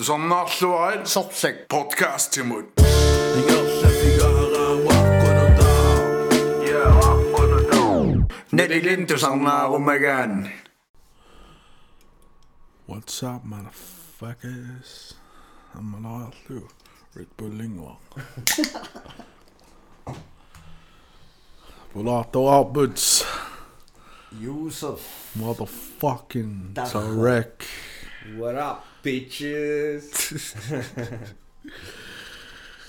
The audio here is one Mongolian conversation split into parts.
Sommersløgn. Sopsæk. Podcast til mund. Nettilin, du savner rummegan. What's up, motherfuckers? I'm alive, too. Red Bull Lingua. Volato outwards. Yusuf. Motherfucking Tarek. What up? Bitches?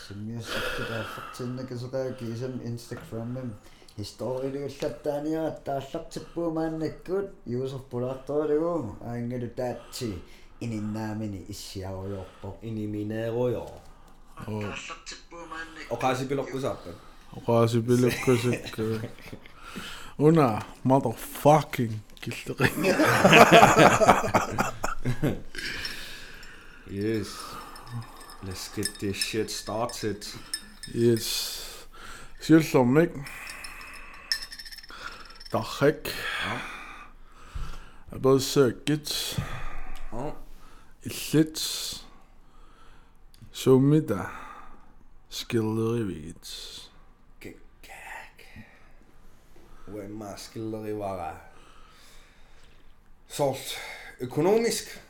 сумиассартутааффартиннакасоқаакисам инстаграммам историуллаттааниара тааллартиппуумааннаккут юусов пулаарторалугу аангалу таатси ининнаамини иссиаруйорпо Iniminero Oqaasipilorpusaappa. Oqaasipilukkusuk. Una motherfucking killeqi. Yes. Let's get this shit started. Yes. Sjælsom, ikke? Dachek. Ja. Jeg både ser git. Ja. Et lidt. Så middag. Skilderiviget. Gag. Hvem er skilderi var Solgt økonomisk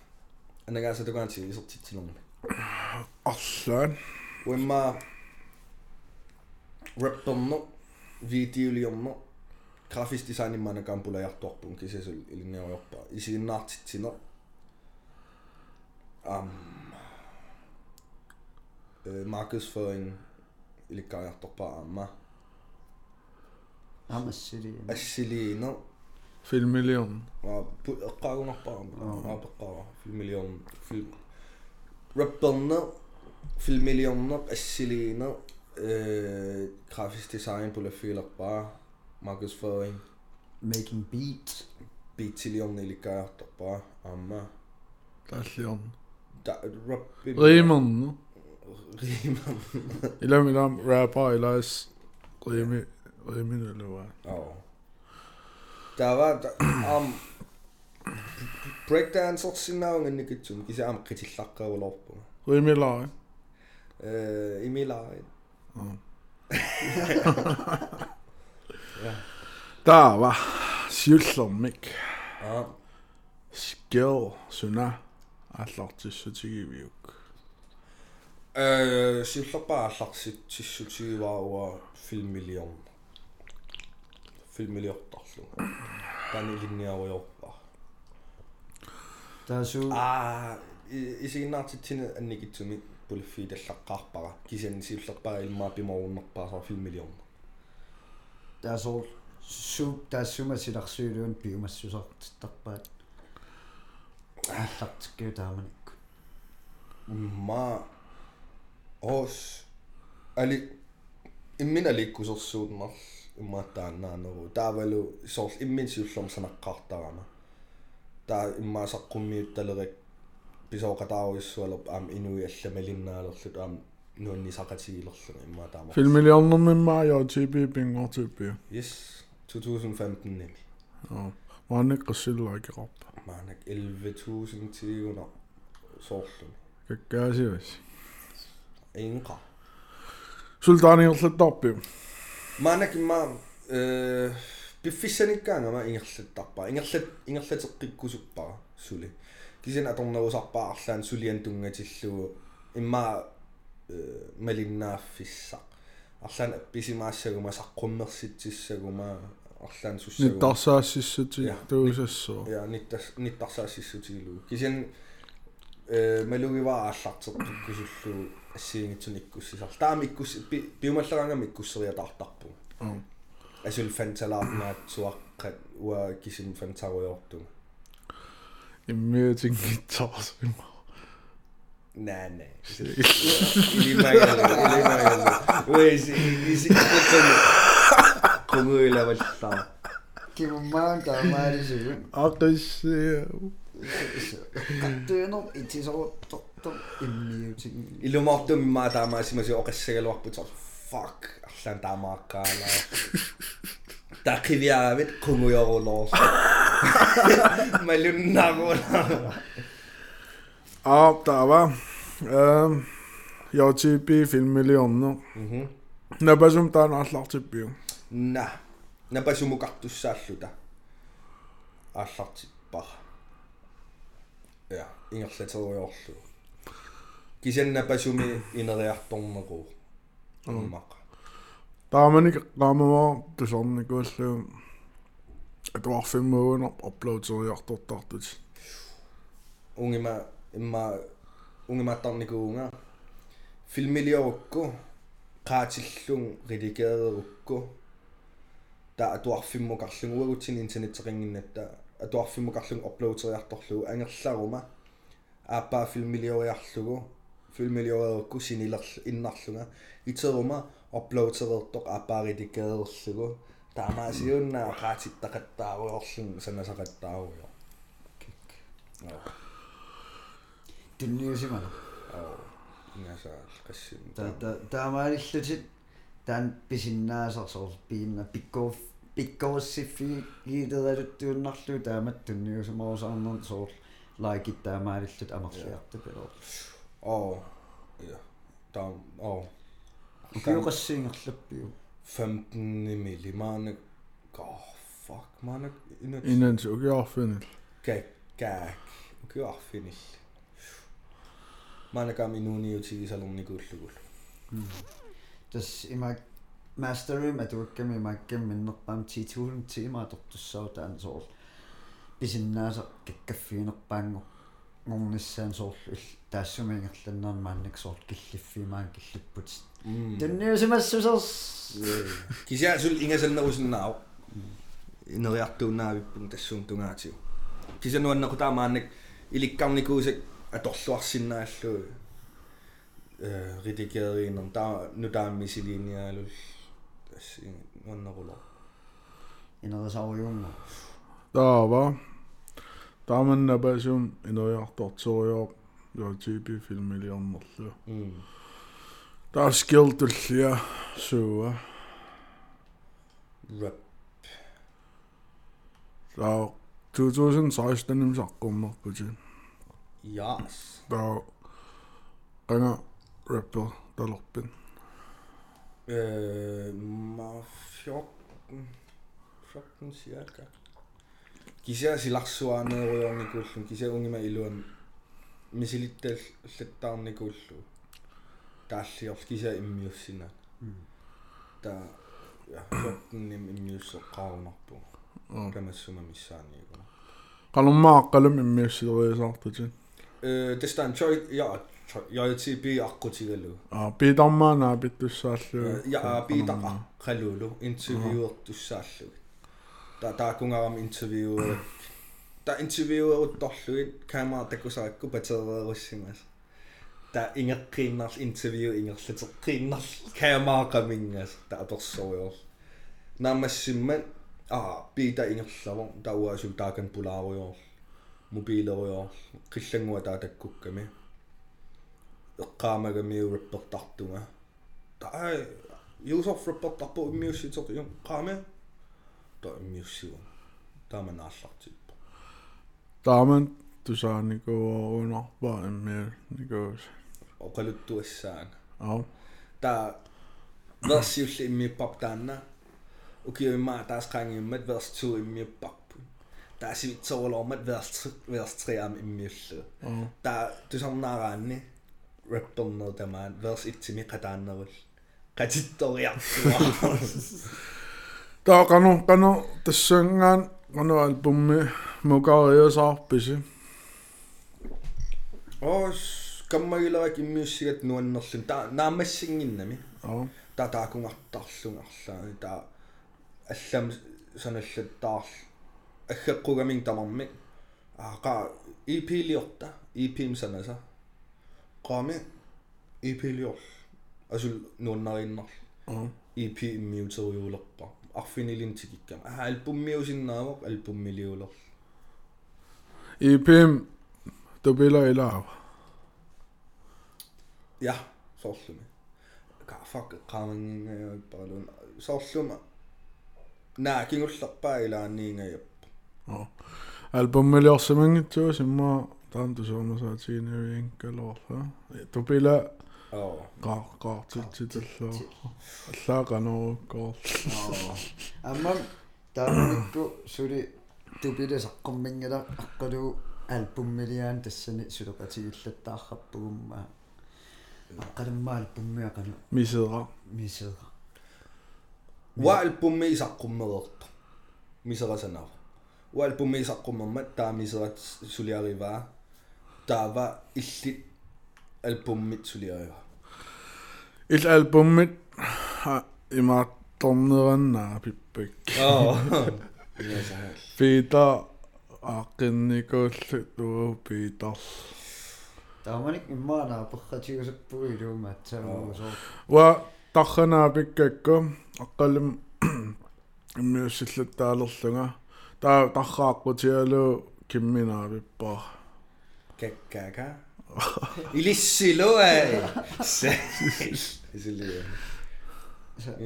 Anagaasa tugansi isortitsilormi. Allan. Uemma rapperno videoliorno grafisk design imana kampulajartorpun kisasul ilinioriorpa isiginnaartitsino am øh, markedsføring ilikkaariartorpa amma في المليون قارون أربعة قارة في المليون في ربنا في المليون السلينا grafisk design på Lafayette bare markedsføring. Making beats. Beat til Leon Eligar, der bare amma. Der er Leon. Der er rap. Riemann. Riemann. Eller min om rapper, eller Riemann, Der var om breakdancer sinnaungen nikitsum kisaam qitillaqqirulerpu. Uimilari. Э имилари. Der var sjullermik. Ja. Skill suna аллартиссутигивиук. Э силлерпаа аллартиссутигиваауа филмиллиорна. Филмиллиорт filmiliortarlu tanilinniaruyorpa таасу аа isiginnaartitsine annikitsumi pulfi tallaqqaarpara kisan siullerpara ilmaa pimorunnerpaasar filmilion таасоор су таассума силарсуилуун пиумассусартарпаат ааллартиккиу тааманикку ma os ali immin alikkusersuutmar immaataannaanneru taavalu soorl immin siullorm sanaqqaartarama taa immaasaqqumiuttalerik pisooqataaruissualerp aam inui allamalinnaalerlut aam nuannisaqatigilerlunga immaataama Filmillionermimma jo TB bingo TB. yes 2015 nimi Ja. Manne qassilluakirap. maanak 11000 tiuna soorlun Kakkaasiwas. inqa Sultaaniorlattarpi. Maanak imma э пиффиссаниккаангама ингерлаттарпаа ингерлат ингерлатеққиккусуппара сули кисин аторнерусарпаарлаан сулиан тунгатиллугу имма э малиннааффиссақ арлаан писимаассагума саққуммерситсиссагума арлаан суссагума Nittarсаассиссути Ja. туусассоо. я ниттас ниттарсаассиссутигилу кисин э малугиваа ааллартеққиккусуллугу ассиингитсун иккуссисар таами иккус пиумаллерангами иккуссериатаартарпу Ja. асул фанталаарнаатсуаққат уа кисин фантаруйорту Иммиутингитсаарс. наа наа илимагал илимагал уэс иси комуилаваллаа киммаан таамаалисугун Illumotum immiu. Illumotum immaa taamaa semmoisia okassakeluarput sort fuck allan taamaakkaala. Taqiviaavit kungujoruloos. Mä lynnaakuuna. Ah, tää vaan. Joutipi filmilionnu. Näpäsum tän allartippiu. Nä. Näpäsumukattussaalluta. Allartippa. Ja, ingerletorjorlu. Я ингерлатеруйорлу кисаннапасуми инериарторнеқу аммаqa Тааманик qaamava тусарникууллу атуарфиммуунер апплоутериартортартут. унгима имма унгимааттарникуунга филмилиорукку qaatillung rilikeererukku ta atuarfimmukарлугуагутсин интернеттеқингиннатта atuarfimmukарлуг uploateriarторлугу ангерларума. Ааппаа филмилиориарлугу филмилиориерукку синилерл иннарлунга итерума uploaтерертоқ ааппаариликеерерлугу таамаасиуннаа qaatittaqattaaruyorlun санасақаттааруйо тунниусимала аа ингасаал қассин та та таамаалиллутит таан писиннаасарсоор пиинна пиккооф пиккооссиффи гиидералуттууннарлу таамат тунниусимаусаарнер соор лайкит таамаалиллут амерлиарта пилоо аа ja там аа укиоқассиингерлаппиу 15 mili maanak oh fuck maanak inat Innan se ukiarfinil. kak kak ukiarfinil maanakam inuuniutigisalernikuullugul тас имак мастерим атуакками маккам миннерпаам 10000 тима тортуссаа таан соор писиннааса каккаффиинерпаангу ngornissaan soorlu taassumingерлannaan maannik soort killiffiimaan killipпут танниусимассусерс kisia sul ingasalnerusinnaau ineriartuunnaavipпун тассуун тунгаатиу кисануаннеку таамаанник иликкарникуусак аторлуарсиннааллуу э ридикериинер таа нутааммисилиниаалул тасси нуаннеруло инерисаруйуунга Taava. Taaman napasum ineriartortorior JTB filmmillionerlu. м Taaskiltullia suua. rap Taa 2016 nimsaqqummерпутин. Yes. Taa qanga rapper talorpin. Øh, ma 14, 14 cirka. Kisia silarsuaaneeruyornikuullun kisia ungima iluan misilittal allattaarnikuullu taallior kisia immiussina. Ta ja 14 nim immiusseqqaarunarpu. Kamassuma missaaniiguna. Qalummaaqqalum immiusserisaartutin. Øh, det står en choi ja JTB аққутигалу. Аа piitarmaanaa pittussaallu. Ja Peter Qalulu interviewet tussaallu. ta taakungaram interview ta interview uttorluit kamera takusarakku paterrerussimas ta ingerqiinnarl interview ingerlateqqiinnarl kameraaqamingas ta apersorior naammassimmat аа пита ингерлавор тауаасу таакан пулааруйор мобилеруйор қиллангуа таатаккукками эққаамагами реппертартунга таа юсоф реппертарпу иммиусситоқ юм қааме Museum. Tämän allattu. Tämän tuossa niinku on vaan miel niinku. Onko nyt tuossaan? Joo. Tää vers just i min pop tänne. Och jag med att jag med vers 2 i min pop. Där ser vi med vers vers 3 i min lille. Där du som när han rappar vers 1 i min katanna. qanu qanu tassangaan qanu albummi mukariusaarpisi. Os kammagilerak immiussigat nuannerlun ta naamassingginnami Aa. ta taakungartarlungarlaani ta аллам саналлаттаарл аггеққугамин тамарми ааqa EP-лиорта EP-им санаса qaami EP-лиор асул нуаннарииннар Aa. EP иммиутериулерпа арфинилин тикиккам аа альбуммиусиннаавоқ альбуммилиулер EPM tupila ilaa. ja соорлуми кафак qaamangingayuipparalun соорлума наа кингуллерпаа илаанниингаяп Albumiliorsimangitsuus imma таам тусуумасаатигинериинкалоорла тупила оо. Qaa qaartitsitallaa allаақанеруккоор аммам тааманикку сули тупиле саққуммингала аққалу альбуммилиаан тассани сулеқатигиллаттаарраппугумма аққалумма альбуммиақану мисера мисера уаалпумми исаққуммерерто мисерасанаа уаалпумми исаққуммермат таамисерат сулиариваа таава иллит альбуммит сулиарива ил альбуммит имаатторнераннаа пиппак ясаа Peter. Аққинникууллу туу Peter тааманик иммаанаа перхатигусаппуи илуумаатсаагуусоо ва тарханаа пиккакку аққалим иммиуссиллаттаалерлунга таа таррааққутиалу кимминаа пиппаа каккака илиссилуай исилиа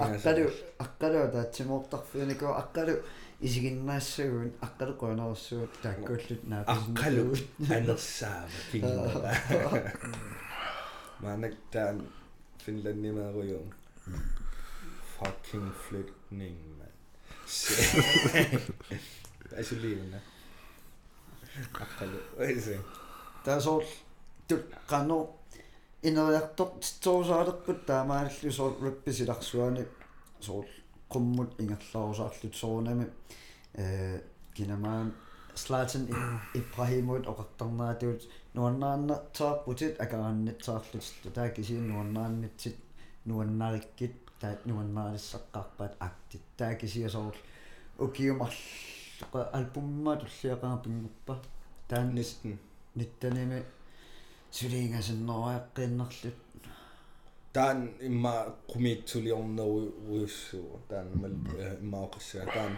аққалу аққалу таатсимоортарфинику аққалу исигиннаассагуун аққалу қуанерсуут тааккууллут аққалу анерсаава кингера манак таан финландимааруйуун fucking flytning man. Асулиуна аққалу эйсе таасоор тут қано инериартор титсоорсаалерпут таамааллу соор рипписиларсуани соор qumмут ингерлаарусаарлут соорнами э кинамаан слатен ибрахимут оқартарнаатиут нуаннааннартааппутит акараннитсаарлут таа кисиин нуаннааннитсит нуаннариккит таат нуаннаалиссаққарпаат актит таа кисиасоор укиумар альбумма туллиақарпингуппа таан næsten ниттаними сулиингасиннеруаққииннерлут таан имма qumitsуliorneruussuu таан мал иммаоқассаа таан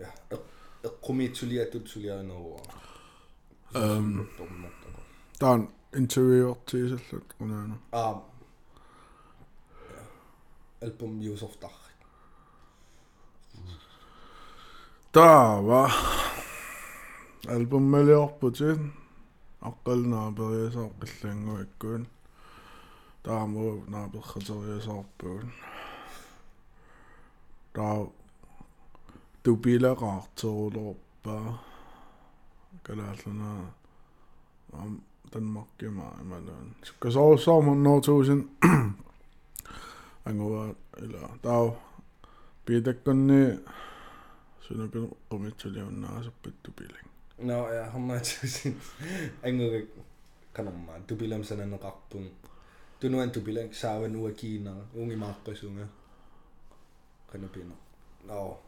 я qumitsуliatut sulianerua эм таан интервьюортиисаллут унаана а альбум юусофтар таава альбуммалиорпутит аққалнаа периасааққиллаангуаккуун таамуу нааперхатериасаарпуун таа тупилақартерулорпаа калааллана ам данмаркима ималуун суккасоорсаамун 2000 ангуа ила таа питаккунни сунакун qumitsaliunnaasuppat tupilak No, ja, hamma tusin. Engurek kanamma. Tubilam sanan rakpung. Tunuan tubilang sawan ua kina. Ungi makkasunga. Kanapina. No.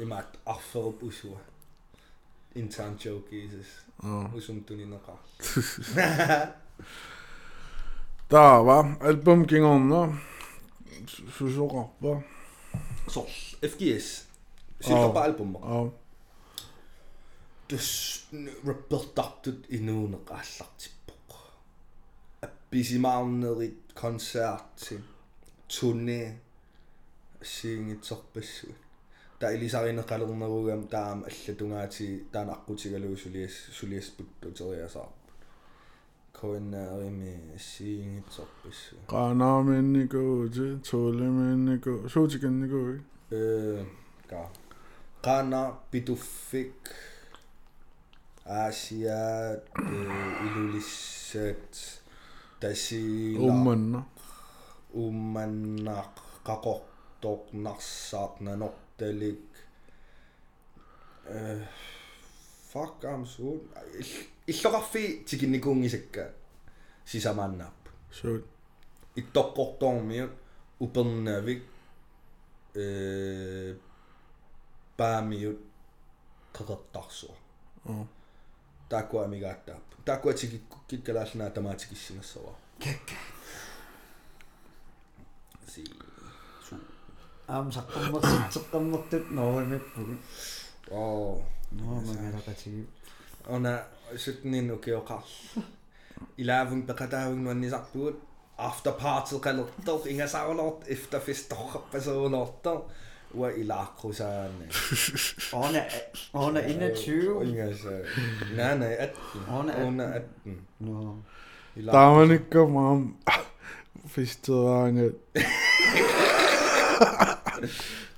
Imat afferup ah, usua. Intern joke Jesus. Usum tunin naka. Da va, album king om, no? Så så rapper. Så, FGS. Sitter album albumet. Ja. Тус репертартут инуунеқааллартиппоқ апписимаарнерит концерти турне сиингитсорпассуит та илисаринеқалернеругам таама аллатунгаати таана аққутигалуу сулиас сулиаспут утериасаар коиннаарими сиингитсорпассу qanaamiinniku tuuliminniku suutikinniku э ка qana pituffik аасиаат илулиссаат тасиила ummanna умманнаақ qaqortornarsaarnanорталик э fuck am so иллоқарфи тикинникуунгисакка сисамааннаап suut иттоққорторmiut упернаавик э паамиут қақертарсуа аа таакуа амигааттаап таакуа тикиккуккит калаалнаа тамаатикиссинассава си су аам саққуммерситсеққаммертут ноормиппугу оо ноормагалақатиги она сутнин укиоқар илаавун пеқатаавун нуаннисарпугут after party qallertor ingasarulort efter fest torrappaserunortor وإلى قوسان هنا هنا Ona تشو لا أنا أت هنا أت Dominic kom om fisketøderne.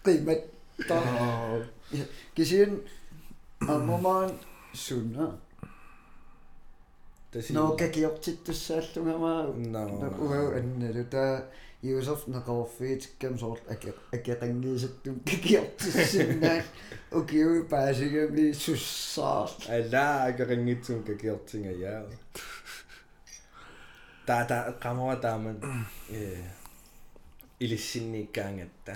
Rima dog. Gesiden og mormon sunner. Nå, kan jeg op til det selv, du har mig. Nå, uha, anden er det der. Ala akaringitsum kakiortinga yaa ta ta qamava taaman ee ilissinniikkaangatta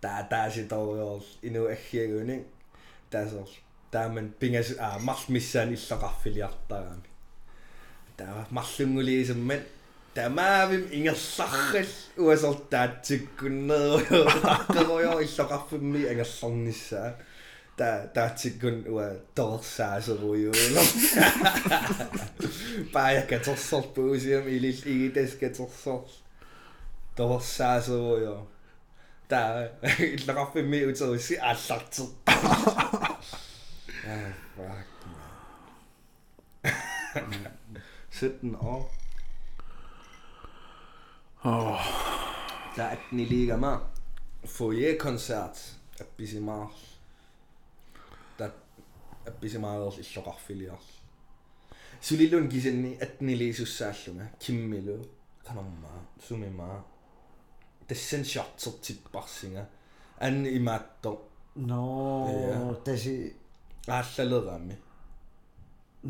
ta taasitorior inu aggiaguni taasor taaman pingas a mars missaan иллоqarfiliartaraami ta marlunguliisemmat tamaavim ingerlarral uasortaatsikkunneruyo taqquruyo иллоqarfimmi angerlarnissaa ta taatsikkun ua torsaaserujuulo paaya katorsorpu usiam ilil igitas katorsor torsaaserujo ta иллоqarfimmi uterussi aallarter ah fuck man 17 år Åh, Der er den i liga Sagt nie liiga maa. Foyer-kontsert. Pisimaa. Tät pisimaa oli sokafiliaa. Sylilun kisenni etniliisussaalluma kimmilu kanammaa sumimaa. Tessen shotsit tipparsinga. Anni imaatto. No, tasi aallaleraami.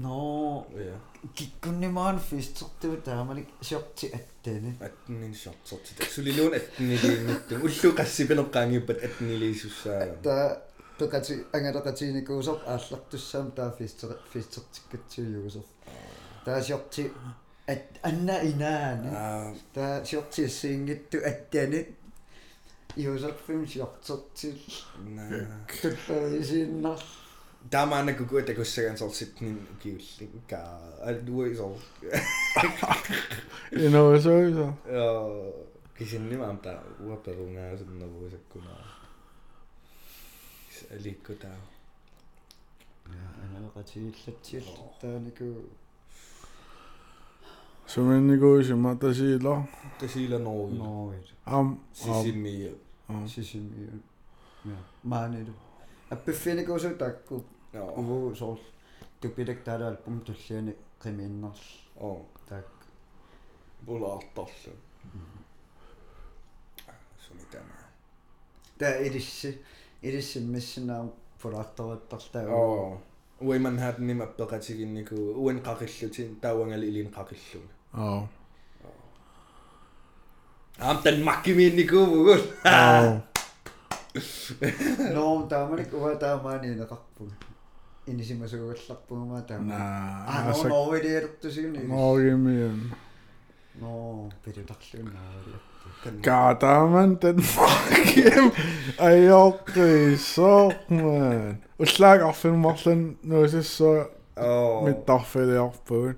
No ja kikkunnimaan fistertu taamalik shorti attani. atnin shortser tit sulilun atni liinnittum ullu qassipeneqqaangiuppat atni liisussaa Ta peqati angalaqatiinikuusor aallartussaam taa fister fistertikkatsiuyuusor. Taa shorti at anna inaani. ah Taa shorti assiingittu attani. Iusarfim shortertil nah tullarisinnar. Tama na gugu at agussagan sol sitnin kiulling ka alduwa sol innovasoisa. kisinni maamta ua perungaa sunnavuusakkuna alikku taa Angalaqatiillatsill taaniku Suminnikuisima tasiila. tasiila norvi nooit. Am am sisimmi Sisimi. Ja, maanilu. Appiffinikussu takku uvu soor tupidak taala album tulliani qimiinnerl oo tak. pulaartarlu sumi tama Ta ilissi ilissimmissinaa pulaartorittartaa oo ui manhattan nima peqatiginniku uan qaqillutin tauangali ilin qaqilluna Oh. aam tan makkimiinnikuuvugul Oh. No taamanik uva taamaani neqarpug. Inisimasuullarpugumaa taama. Ah Nah, no no idiartusiuni. Morgimian. No pidutarluunnaali. Gadaman den fucking ajorqiso man. Ullaaqarfin marlan nuusissa oo mittarfiliarpuun.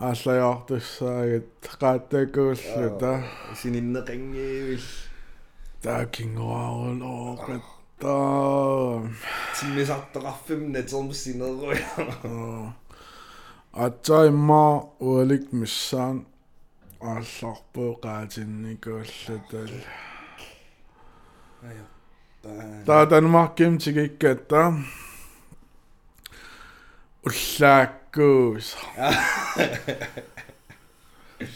Aalлаjaartussaagat qaattakuulluta. sininneqangiivil Taakingoarul oqatta. Timmisartoqarfimna termussineruja Atsa imma ualik missaan aallarpuu qaatinnikуулlutal. ajo Tää Danmarkim tikikkatta. Ullaakkuus.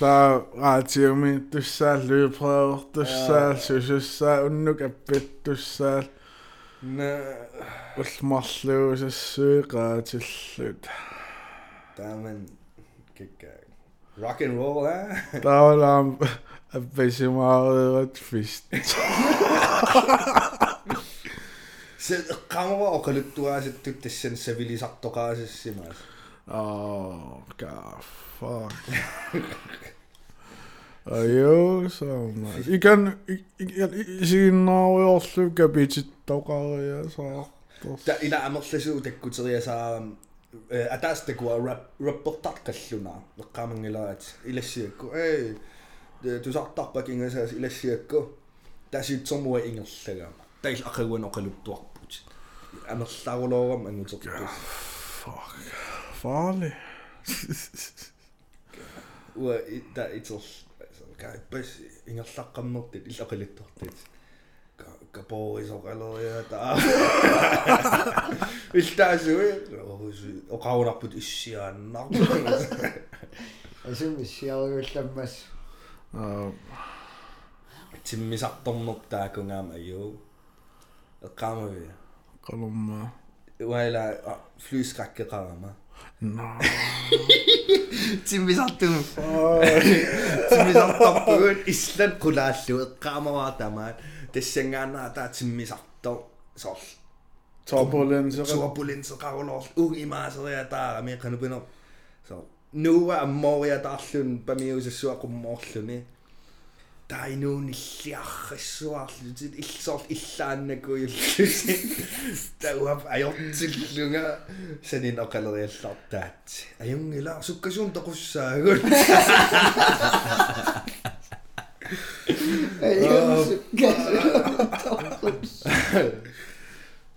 Tää raatiumi tussaa lyprøvertussaa susussaa unnuk appittussaa na ulmarluusassui qaatillut. taman kikka rock and roll eh Taalaam appisimaarirat fist. se qamava oqaluttuaasittut tassan savilisartoqaasissimaas Oh, god, fuck. Ajo, så man. I kan i sin naavuorlu kapitittauqaria saa. ta ila amerlasu takkuteriasaa ataastakua rap rappertarqalluna eqqaamangilaaat ilassiakku ei tusartarpak ingasaas ilassiakku tasitsormua ingerlaga таил ақагуан оқалуттуарпут анерлаарулоорам ангутертус Fuck. Farlig. уа ита итер Кайпас ингерлаққаммертит иллақалиттортит капорисоқалерия таа илтаасуи оқаунарпут иссиааннар. Асум иссиаруйулламмас Uh, тиммисарторнер таакунгаама аю эққаамави kalumma. уайла флюскаккеқарама No. Timmisartum. Timmisartarpugun islan qulaallu eqqaamaraatamaan tassangaannaa taa timmisartor sorl. Turbulence. Turbulence qarulorl ugimaaseriya taarami qanupinerp. So nuwa ammoriataarlun pamiusassuaqummoorluni памиусассуақуммоорлуни таинуун иллиаррассуарлу тит иллсоор иллааннакуйуллуси тауап ajortillunga санин оқалериаллартаат аюнгила суккасуун тоқуссаагут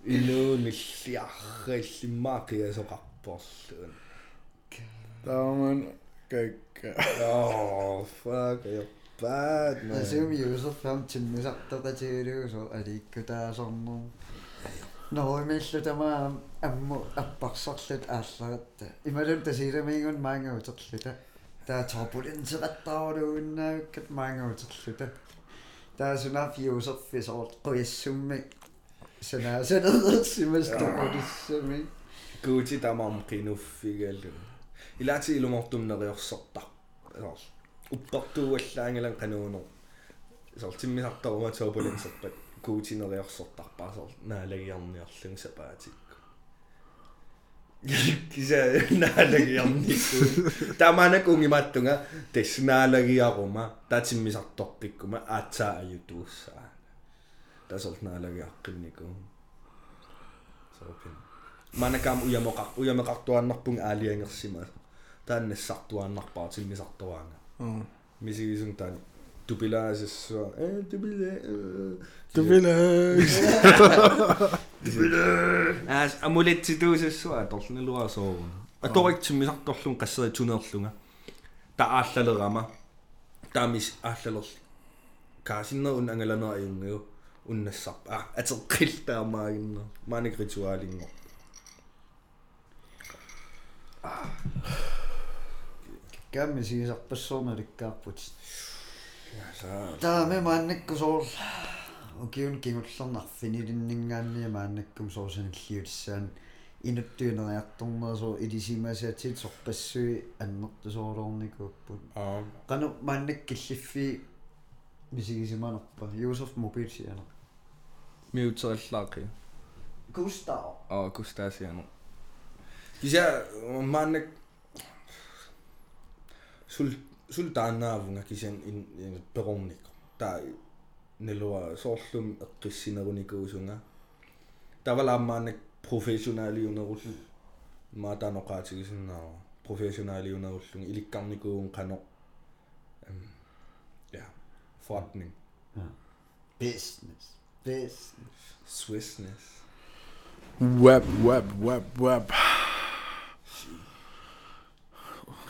инуун иллиарриллимаақиасоқарпорлуун Damen. Kijk. oh fuck я Bad man. Асум юусерфам тиммисартоқатигилуусо аликкутаасорнер ноимиллу тамаа амму аппарсарлут ааллагатта ималун тасиламингун маангауутерлута таа турбулинсеқаттаарулууннаавиккат маангауутерлута таа сунаф юусерфисоор қуяссумми санаасанерсимастоқулиссами гути тамам кинуффигалу илаати илумортумнериорсортар уппартууаллаангилан кануунер сор тиммисартарума тополинсерпат гутинериорсортарпаасор наалагиарниарлун сапаатикку киса наалагиарникку таманак унгимааттунга таснаалагиарума татиммисарторпиккума аатсаа аютууссаа тасор наалагиаққиннику сорпин манакам уямоқар уямеқартуаннарпун аалиангерсима тааннассартуааннарпаа тиммисартуаанга Мисигисун таан тупилаасассуа э тупила Du vil аас амулетситуусассуа торлнилуасоорун аторик тиммисарторлун qasseri tunerlunga тааллалерама таамис ааллалер каасиннерун ангаланера аюнгиу уннассарпа а атеққил таамаагиннер маник ритуалингор камми сигисарпассуурналиккаарпут ясаа тааме мааннаккусоор укиун кигуллернарфинилиннингаанния мааннаккум соорсаналлиутиссаан инуттуинериарторнерсоо илисимасиатит сорпассуи аннертусоолоорникууппут аа qanu мааннаккиллиффи мисигисиманерпа юусеф мобилсиана миутераллаақи густав аа кустаасиано кися мааннак сул сул таанаавунга кисиан ин перорник таа нелуа соорлум эққиссинеруникуусунга тавалаамаанак профессионалиунерул маатаноқаатигисиннаа профессионалиунеруллунг иликкарникуун қано эм я forretning business business swissness Web, web, web, web.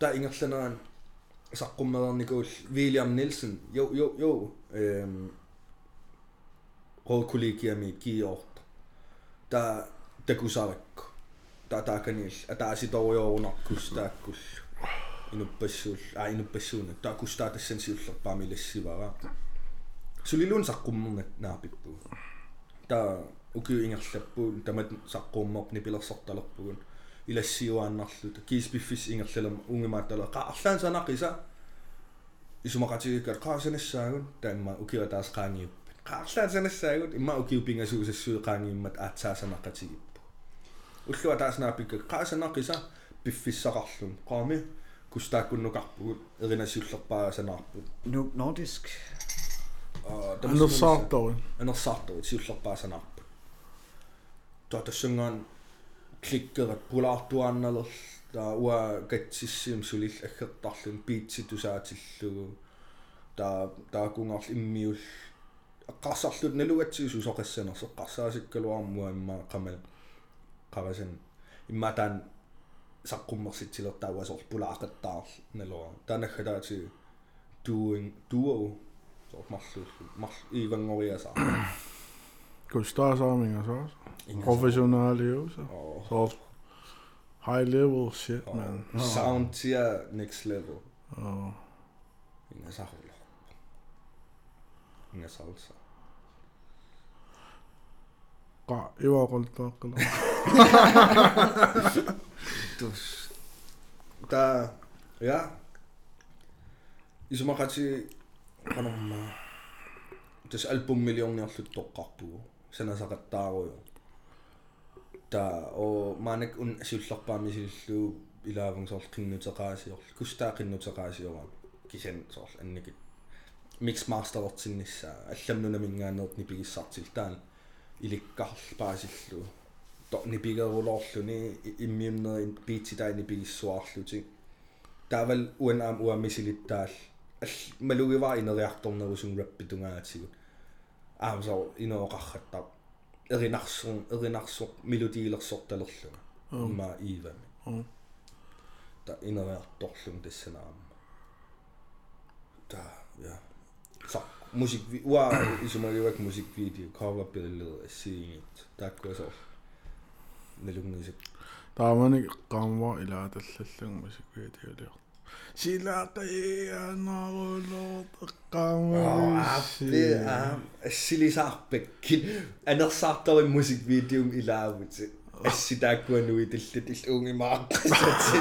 ordløse. oh I er vel lige ordløse. gaa ja Um, I var rollet dårlig. Окей. Ма саққуммерникууллунга уа саққуммерамам куста нивилерсорнерсиларсуана аппулаарерникууллунигунарпа таан сайс нил ниллуки оқарлун инуккун паантиусарлуни таа ингерланеран саққуммерникуул Вильям Нилсен jo jo jo эм råkollegiami kiiorta ta takusarikku ta taakaniil ataasitoriorunarkus taakkullu inupassuul a inupassuuna taakustaa tassan siullerpaami lassivara sulilun saqqummernak naapippu ta ukiu ingerlappuun tamat saqquummorni pilersortalerpugun ilassiuaannarluta kiispiffis ingerlalam ungimaаттала qaarlaan sanaqisa isumaqatigikkat qaasanassaagun taamma ukiwa taas qaangiuppat qaarlaasanassagut imma ukiupingasuusassui aatsaasanaqqatigippu ullua taasnaapikka qaasanaqisa piffissaqarlum qaami kustaakkunnukarpugut erinasiullerpaasanaarput Nu nordisk. анерсаарторин анерсаарторут сиуллерпаасанаарпут тоо тассунгаан кликкерат пулаартуаанналер таа уа катсиссиум сулил аггертарлун пицци тусаатиллугу таа таакунгарл иммиул аққарсарлут налугатсигусу соқассанерс эққарсаасиккалуармуа имма қамал қарасан имма таан саққуммерситсилертауасоор пулаақаттаарл налуа таанаггалаати дуин дуо соо марлу мар Gostar homem, sabe? Professionale sabe? Oh. High level shit, oh. man. Oh. Sound tier next level. Oh. Inga sahul. Inga salsa. Ka, iwa kolta kala. Tus. Ta, ja. Isumakatsi, kanong ma. Tus alpum miljoon niya tutok kakpo. Toqqarpugu sanasaqattaaruju ta o manik un asiullerpaami sillu ilaavung soorl qinnuteqaasiorl kustaa qinnuteqaasioraan kisen soorl annikit mixmasterertinnissaa алламнуна мингаанерт нипигиссартил таан иликкарл пааsillu то нипигерулоорлуни иммиуннери биити таани пигиссуарлути таавал уанаам уамисилиттаал ал малугиваа инериарторнерусун раппитунгаатигут аамсо инооқарраттар эринарсун эринарсоқ мелодиилерсорталерлуга имма иивами та инериарторлун тассанаама та я så musik uа исумагивак мусиквидео coverbilleder ассиингит тааккуасоо налунгисак таамани qaamwa ilaa таллаллун масиквиатиулиор силаақиаанарулоо аппи теққаама а ассилисаарпаккит анерсаарторин мусиквидеум илаавути асситааккуануи таллат иллуунгимааққасати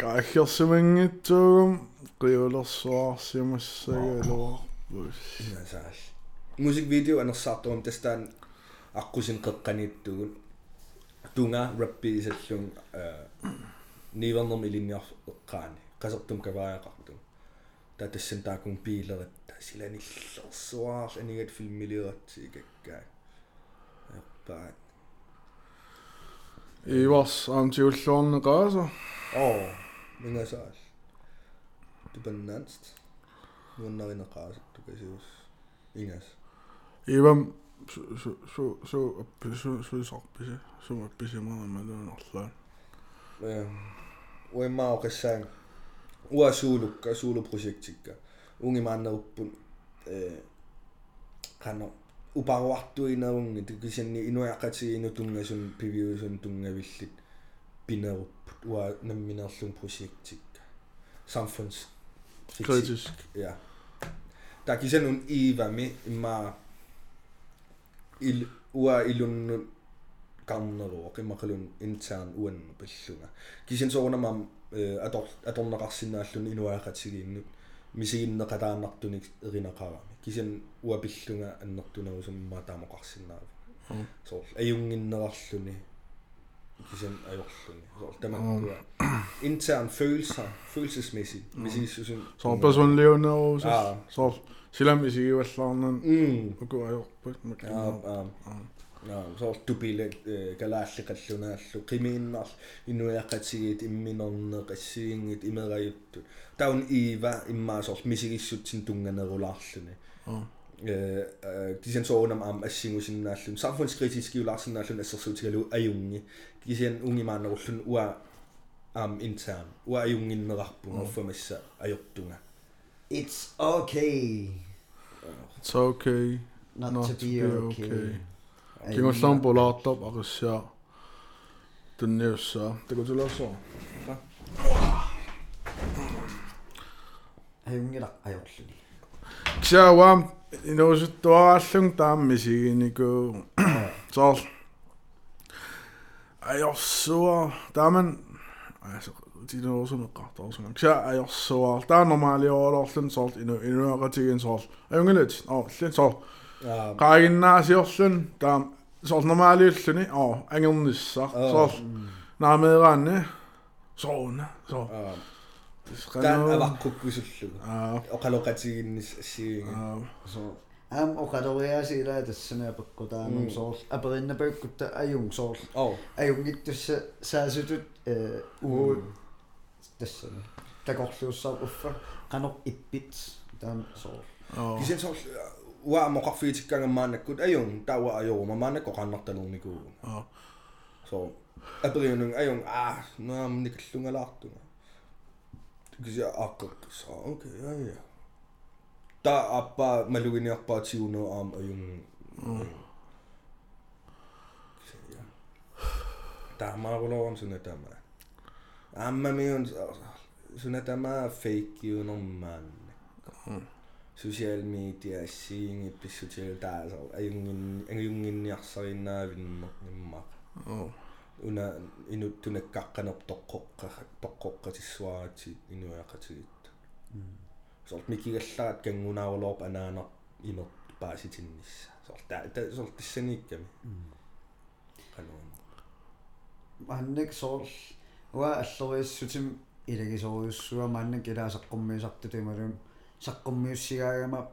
каахерсимангитсуугум qiulersuarsimassagalуарпус инасаал мусиквидео анерсаарторин тастаан аққусин қеққаниттугут тунга рапписаллун э нивернерм илинниар эққаани қасертум кавааяқартум та тассан таакун пилерат силаниллерсуаар анигат филмилиратси икаккаа яппаат иварс аамтиуллуорнеқааса оо мингасаал тупаннаанст нуаннаринеқааса тукасиус ингас ивам су су су аппису суисарписи сум апписимарамалуунарлаа э уэммао қассаан уа суулукка суулупрожектикка унгимааннеруппун э кано упаруартуинерунги тукисанни инуяққатигину тунгасун пивиусун тунгавиллит пинеруппут уа намминерлун проектикка samfunds kritisk ja der kisen un ivami imma il ua ilun kamneru qimaqalun intern uan pallunga kisen soornamam ator atorneqarsinnaallun inuaqatigiinnut misiginneqataannartunik erinaqarami kisen ua pillunga annertunerusumma taamoqarsinnaavi soor ajunginnerarluni kisen ajorluni soor tamakkuа intern følelser følelsesmæssigt misigissusun så personliunerus Ah. så silam isigivallаарnan mm ukуajorput ja soortupile kalaalliqalluna allu qimiinnerl inuiaqatigit imminorne qassiingit imerajuttut taun iiva immaasorl misigissutsin tunganerularluni kisian soonam am assingusinnaallun samfundskritisiskiularsinnaallun assersuutigalu ajungi ungi ungimaannerullun ua am intern ua ajunginnerarpu orfamassa ajortunga e. it's okay. It's okay. Not, not to, be, be okay. okay. Кингуллаам пулаартоп ақиссаа тунниуссаа такутулаасоо Аюнгила ajorluni. ксааваам инуусуттуарааллун таамми сигинику соор ajorsuа тааман аса тинуусумеққартарсунга кса ajorsuar таа нормалиорлерлун сорт ину инуақатигин соор аюнгалат оо иллин соор аа qaagиннаасиорлун таа соор нормалиуллуни оо ангерниссаа соор наамеераанни соона соо аа таан аваққуккусуллугу аа оқалоқатигиннис ассигинга аа so am oqaloриасила тассана пеккутаанум соорл апериннапаккутта аюн соорл оо аюнгиттусса саасутут э уу тассана такорлуussаа уффа канор иппит таам соорл аа кисен соо уа моқарфиитиккангаммаанаккут аюн тауа ajoruma маанакко қаннарталуурнику аа so апериунун аюн аа наам никаллунгалаартуга кися аққаққис аа окей аа я та аппа малугиниарпаатигуно аам аюн таамаарулорам сунатама ааммамиун сунатама фейк юнормаанна social media ассиинги писсутил таасо аюнгин аюнгинниарсариннаавиннер ниммаа аа уна инут тунаккаққанер тоққоққа тоққоққатиссуаратит инуяқатигит сорт микигалларат кангунаарулоорп анаанер имер пааситиннисса сорт та сорт тиссаниикками кануун манник соорл уа аллориассутим илагисориуссуа манник илаасаққуммиисарту тималум саққуммиуссигаагама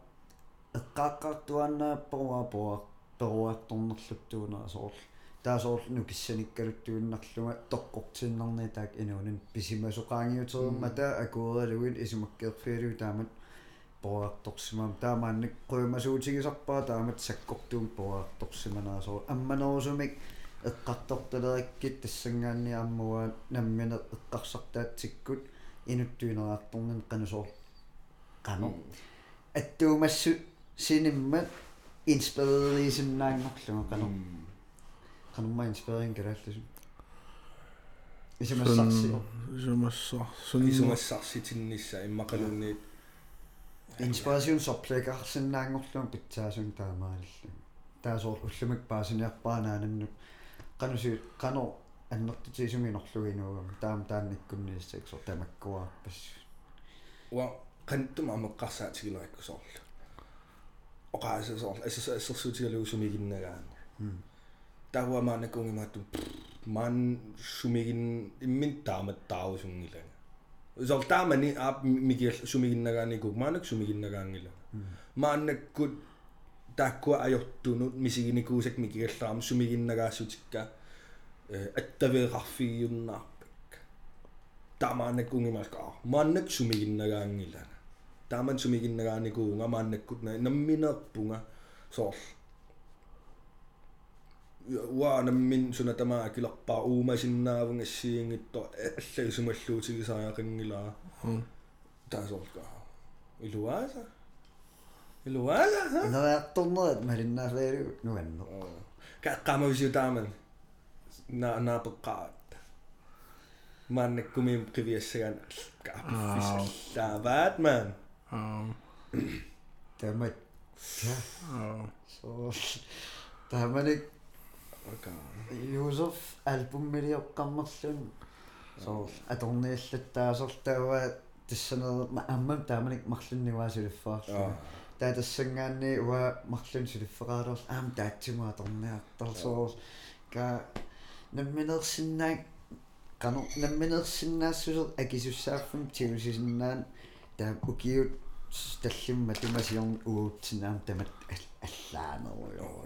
эққааққартуаннааппоруа поа перуарторнерлуттуунера соорл таасоорл нукиссаниккалуттууннарлуга тоққортииннарни таак инуунин писимасоқаангиутеримма таа акуералугит исумаккеерфиалу таамат поарторсимам таамаанник қуимасуутигисарпаа таамат саккортуун поарторсиманаасоо амманерусумик эққарторталериккит тассангаанни аммуа наммине эққарсартаатсиккут инуттуинераарторнин қанусоор қано аттуумассу синиммат инспирерисиннаангорлуга қано қанумма инспирерин калаалласу исимассарси сумассар сун исумассарситиннисса иммақалунниит инспирасиун сорплеқарсиннаангорлуга питсаасун таамааллу таасоор уллумик паасиниарпаанаананнут qanusuu qano аннертитисуминерлугинуугам таам таанниккуннииссак сор тамаккуаарпас уа qantum амеққарсаатигилериккусоорлу оқаасасоорлу ассаса ассерсуутигалуусумигиннагаана тауамаанакунгимаатту маан сумигин иммин таамат таавусунгилага усор таамани аап мигиал сумигиннагааникук маанак сумигиннагаангила мааннаккут тааккуа ajortunut мисигиникуусак микигаллаарам сумигиннагаассутикка э аттавеэқарфигиуннаарпак таамаанаккунгимаалка мааннак сумигиннагаангилана тааман сумигиннагааникуунга мааннаккут намминеерпунга соор уа наммин сунатамаа килерпаа уумасиннаавун ассиингитто аллаги сумаллуутигисааяқингилаа таасоорка илуааса илуааса нэрторнерат малиннаалаалу нуаннер кааққамависутааман на наапеққаат мааннаккумиим қивиассаган каапписсаллааваат маан аа тамат аа so таманик окей. Юсуф альбуммилиоққармерлун so аторниаллаттаасортаава тассанер аммам тааманик марлунниваасулиффаарлу аа. Таатассангаанни уа марлун сулиффеқаалер аам таатсимуа торниартарсоо ка намминерсиннаак кано намминерсиннаассусер акисуссааффам тигусисиннаан таа укиут таллимма тумасиорн уутсинаам тамат аллаанеруйоо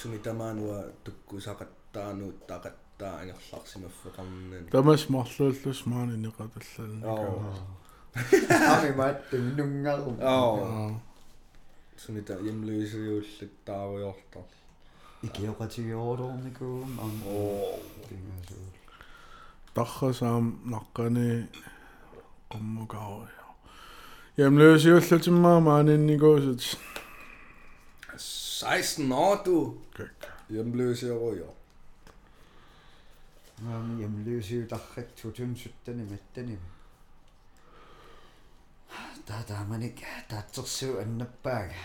сумитамаануа туккусақаттаануут таақаттаа ангерларсимаффеқарнан тамас марлууллус маани неқаталлална аа ами мат нунгарум аа сумита ямлуисиуллут тааруйортар икиоқатигиордорникуум ам оо тингасуу тархасаам наққани qommukaruja Jamen maanинникуусут 16 år du какка hjemløserujer ам ямлуусиутаррак тутунсуттани маттани таа тааманик таатсерсуу аннаппаага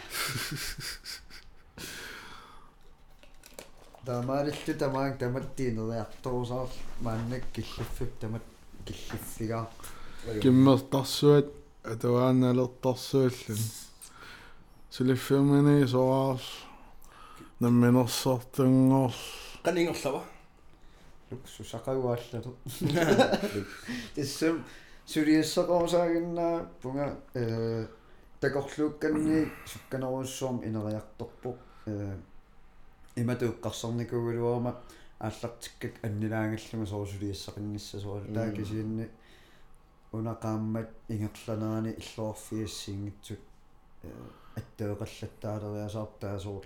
таамаалиллу тамаак таматтиинериарторусаар мааннак киллаффик тамат киллиффигаа киммертарсуат атуааналертарсуаллун сулиффермини соарс намминерсартунгоор канингерлава луксу сақагуаллату тассам сулиассақорсаагиннаа пунга э такорлуукканни сукканеруссуум инериарторпоқ э иматуэққарсарникугулуама ааллартиккак аннилаагalluma соорсулиассақинниссасуару таакисиинни унақааммат ингерланерани иллуарфиассиингитсут э аттеэқаллаттаалериасаартаасуур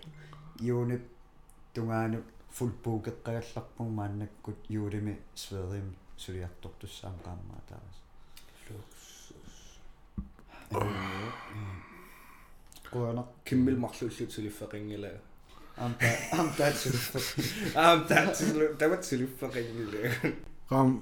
юунип тунгаануп фулпуукеққагалларпуг мааннаккут юулими сверим сулиартортуссаам qaammaa taas. Kuana киммил марлууллут сулиффеқингила амта амта сулиффак аам таат тамат сулиффеқингила qam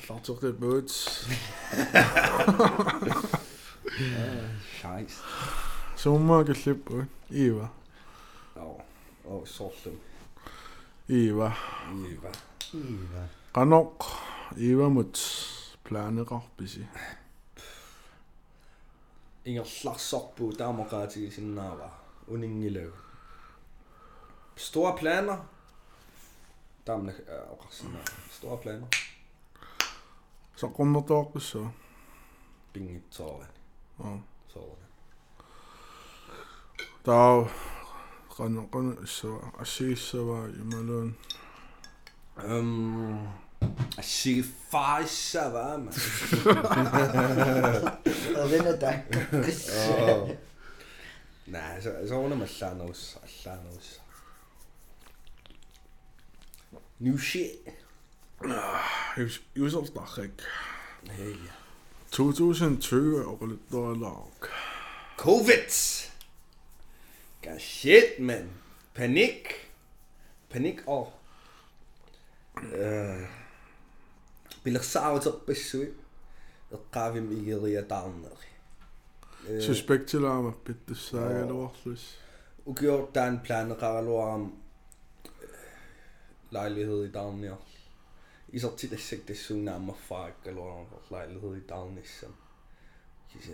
Verdammte Bötz. Scheiße. Sommer geschlippt, Eva. Oh, oh, sorten. Eva. Eva. Eva. Qanoq, Eva mut planeqarpisi. Ingerlarsorpu taamaqaatigi sinnaava uningilagu. Store planer. Taamna oqarsinnaa. Store planer. secondatakkes so. het saaren. Oh. Saaren. Tau kan kan so asisava jumalun. Um asifasava man. Avena takkes. Nää, se, se on olemassa noussa, noussa. New shit. Yusufsnarrik. Hey. 2020 dollar. Covid! God shit, mand. Panik. Panik og... بالخسارة تبشوي القافي ميغيريا دارنا سوسبكت لعبة بيت الساعة الوحلس وكيور دان بلان غالوام لعلي هذي دارنا det tsunami fuck eller lejlighed i Davnissam. Kisa.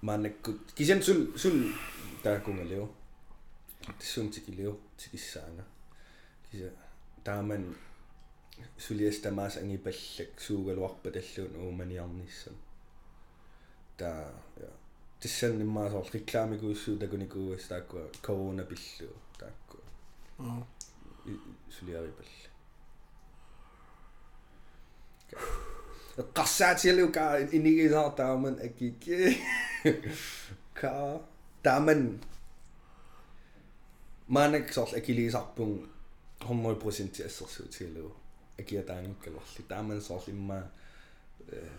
Man er godt. Kisa sul sul der kunne leve. Det sun til leve til de sanger. Kisa. Der er man suliesta mas angi bellek suugaluarpa tallun Rasatja juga ini kita taman agik. Ka taman maanak sorl agilisarpung hommoi prosentti assersuutiilu agia taanukkalorli taaman sorl imma eh,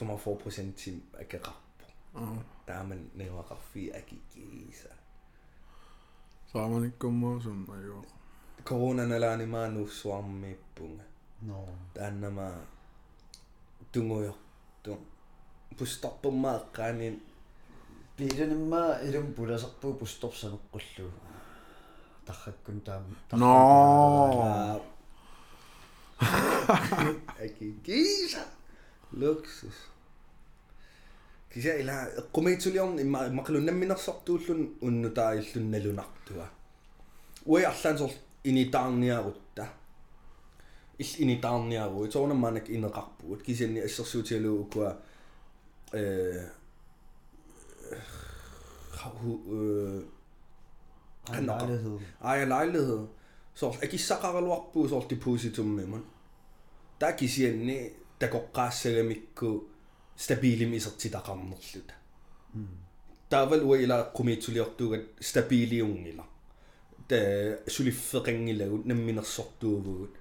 45 prosentti akaqarpu ah. taaman neeqaqarfi agigiisa saamanikkummo summa joo. Corona nalaani maanuussuarmiippunga no. Taannama tunguyo. Tung pustarpummaa qaanin Piiranimma ilum pulasarpuu pustorsaneqqullu tarrakkun taam No. akikisa. Luksus. Kisa ila qumiituliorn imma maqalunamminersortuullun unnutaaillunналунартуа. Ui allan sort initaarniarutta. Ill initaarniaru. Itoornamaanak ineqarpuut kisanni assersuutialu ukua э lejlighed Ej, lejlighed. Så akissaqaraluarpuu sort depositummimun. Ta kisianni takoqqaassagamikku stabilim isertitaqarnerluta. Taaval ua ila qumiitsuliortuugat stabiliungila. та сулиффеқангилагут намминерсортуувгут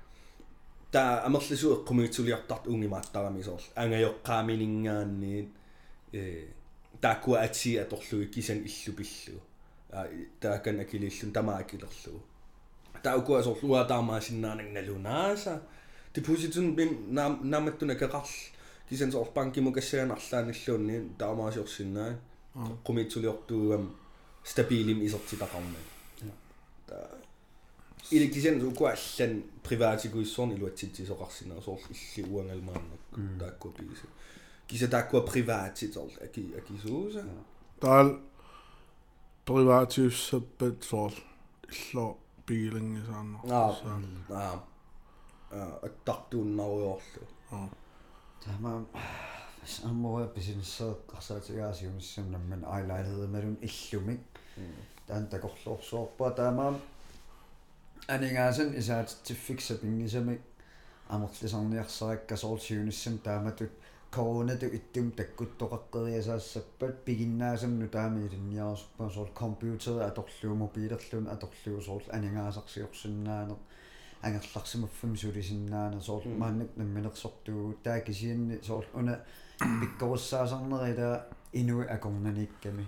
та амерлису эққумигитсулиартарт унгимааттарами соорлу ангайоққааминингаанниит э таакуа атси аторлуги кисан иллупиллу а таакан акилиллун тама акилерлугу таукуа соорлуа таамаасиннаанак налунааса депозитун бим нааматтуна кеқарл кисан соор банкиму кассаганарлааниллуунни таамаасиорсиннаа qumitsuli-ortuugam stabilim isertitaqarma ta ili kisen ukua allan privaatikuissorn iluatsitsisoqarsinaa soorl illi uangalmaannakku taakkua piisa kisa taakkua privaatitorl aki akisuusa таал привативсаппат соорл илло пигилангисаанна аа аа аттартууннаруйорлу тама аммуа бисинессаа qarsaatigaasiumissam namman айлайледерналун иллумик таан такорлуорсуорпа таамаам анигаасан исаатитсиффикса пингисамик амерлисарниарсаракка соорсиуниссам тааматут коронату иттум таккуттоқаққериасаассаппат пигиннаасамну таами илинниарсуппа соор компьютер аторлуу мобилерлун аторлуу соор анигаасарсиорсиннаанер ангерларсимаффам сулисиннаана соор мааннак намминерсортуу таа кисианни соор уна пиккоруссаасарнерила инуи акорнаникками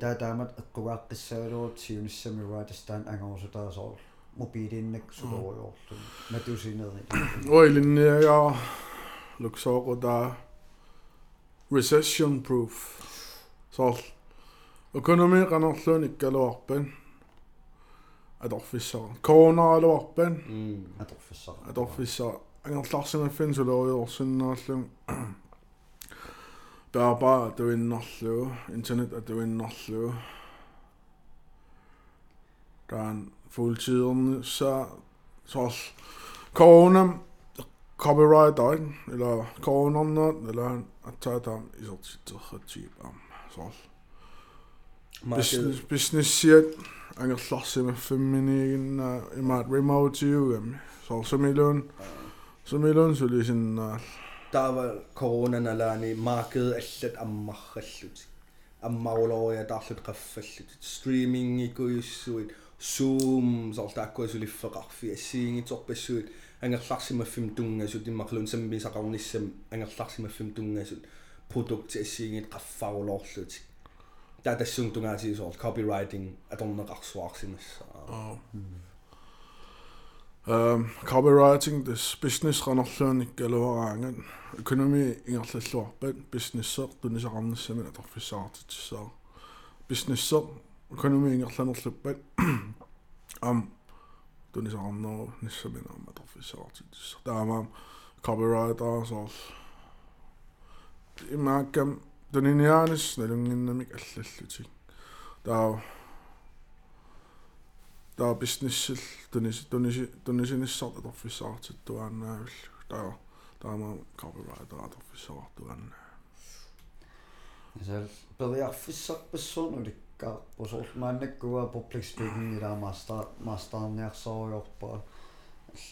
таа таамат эққугааққиссаалуут сиуниссамиуаа тастаан ангорсутаа mobiilinnaksuluoriorlu matusineri oilinnia ja luksoquta recession proof. Sol economy qanorluun ikkaluarpan atorfissara coronaluarpan atorfissara atorfissara angerlarsimaffin suluoriorsinnerallum baba atuinnerluu internet atuinnerluu tämän fuldtiden, så trods corona, copyright on, eller corona, eller at tage dem i så tit og typ am så business, business shit, ang allas i mewn ffeminigen a i ma'r remote i gym. So, symilwn, symilwn sy'n sy'n all. Ah. Da fa corona na la ni, markedet allet ammach allut. Ammawlo ya dallut gaffallut. Streaming i gwyswyd. Zoom сортааккуа сулиффеқарфи ассиингиторпассуит ангерларсимаффим тунгасут иммарлун саммисақарниссам ангерларсимаффим тунгасут продукти ассиингит qaffарулоорлутик таа тассун тунгаасисоор copywriting аторнеқарсуарсимассаа Um, copywriting this business ранерлуун иккалуараангат economy ингерллуарпат business-сеэр тунисақарниссами аторфиссаартитсаа business-сеэр economy ингерланерлуппат ам тунисақарнеру ниссаминаама аторфиссаартитсаа таамаам copywriter соор имааккам туниниаанис налунгиннамик аллаллутик таа таа бизнессил тунис тунис тунисиниссарт аторфиссаартиттуааннаавил таа таама copywriter аторфиссаартуанна сал периарфиссарпассуун уликкаа посоор мааннаккуа public speaking ила мастер мастерниарсориорпа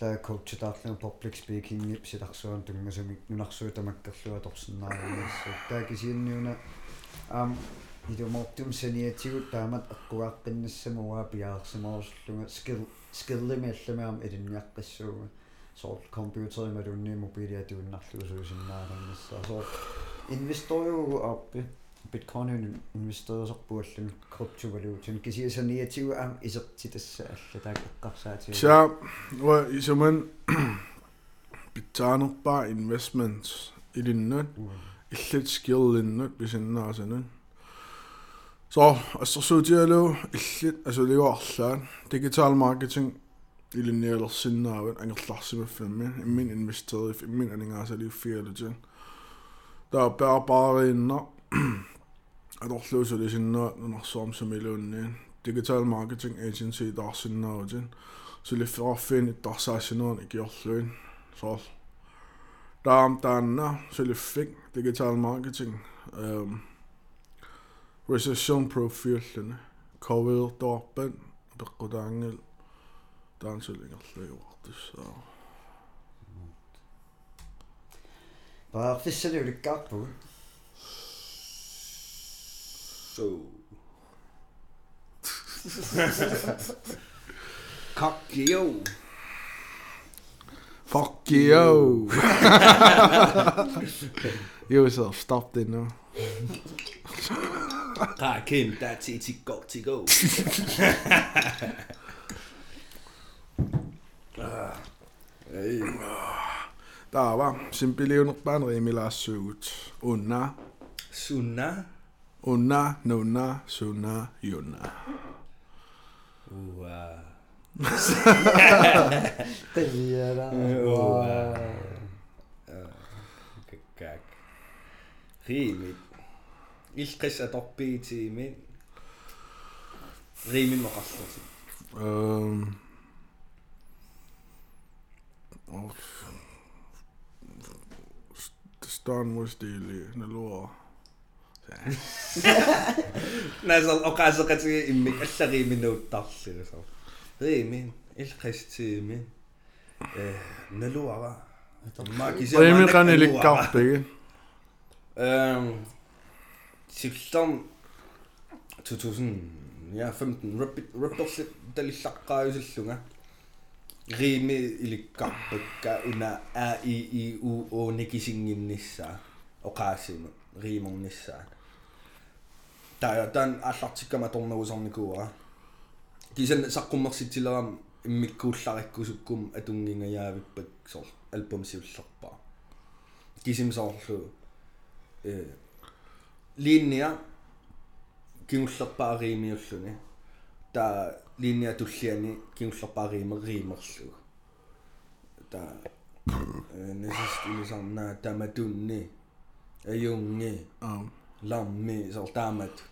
алла коуч таарлун public speaking силарсуан тунгасумик нунарсуу тамаккерлуа торсиннаариассу таа кисианниуна ам идумортум саниатигут таамат эққуааққиннассамуа пиаарсимаорсуллунга скил скиллими алламаам илинниаққиссууга соор компьютери малунни мобилиатуиннарлугу суусиннаараннассаа соор инвесториугу ааппи биткоин инвесторисерпуаллун криптовалютин кисиасаниатигу аам исертитасса алла таак эққарсаатиу så var isuman bitaanерпаа investments илиннут илlit skill иннут писиннаасанун så ассерсуутиалу илlit асулиуарлаан digital marketing илинниалерсиннаават ангерларсимаффамми иммин инвестериф иммин анингаасалиуффиалутин таа adohlus oli sinna noh Soomsemille on digital marketing agency taas sinna otin se oli fraffin taas sinna on kiolluin sol Dam tänne se oli fing digital marketing um, recession profiilin covid torpen pekkudangel taansulingerlu juortussa Parfissalulikkaarpugut So. Cock yo. Fuck you. Yourself, stop det nu. Rakim, der er til til go til go. Hey. Tää on vaan, simpili on panriimi lassuut. Unna. Sunna. Ona, nona, sona, jona. Oeh. Eh. Tejera. Oeh. Как? Riimin. Ilqis atorpiitiimin. Riimin moqarlusi. Ehm. Stan was the law Nasal oqaasaqati immik allariimi nuuttarlu so. Riimi ilqistiimi. Eh naluara. Ma kisa Riimi qanilikkarpigi. Øhm, Siflom 2015 Raptors talillaqqaayusallunga riimi ilikkarpakka una a i i u o nikisinginnissaa oqaassimu riimornissaa taa tan аллартиккама торнагусарникуара кисан саққуммерситсилерам иммиккууллариккусуккум атунгингаyaavippak сор альбом сиуллерпаа кисим соорлу э линия киуллерпаариимиуллуни таа линия туллиани киуллерпаариимериимерлуг таа э нэсис инисарнаа таматунни аюнги Um, ламми сор таамат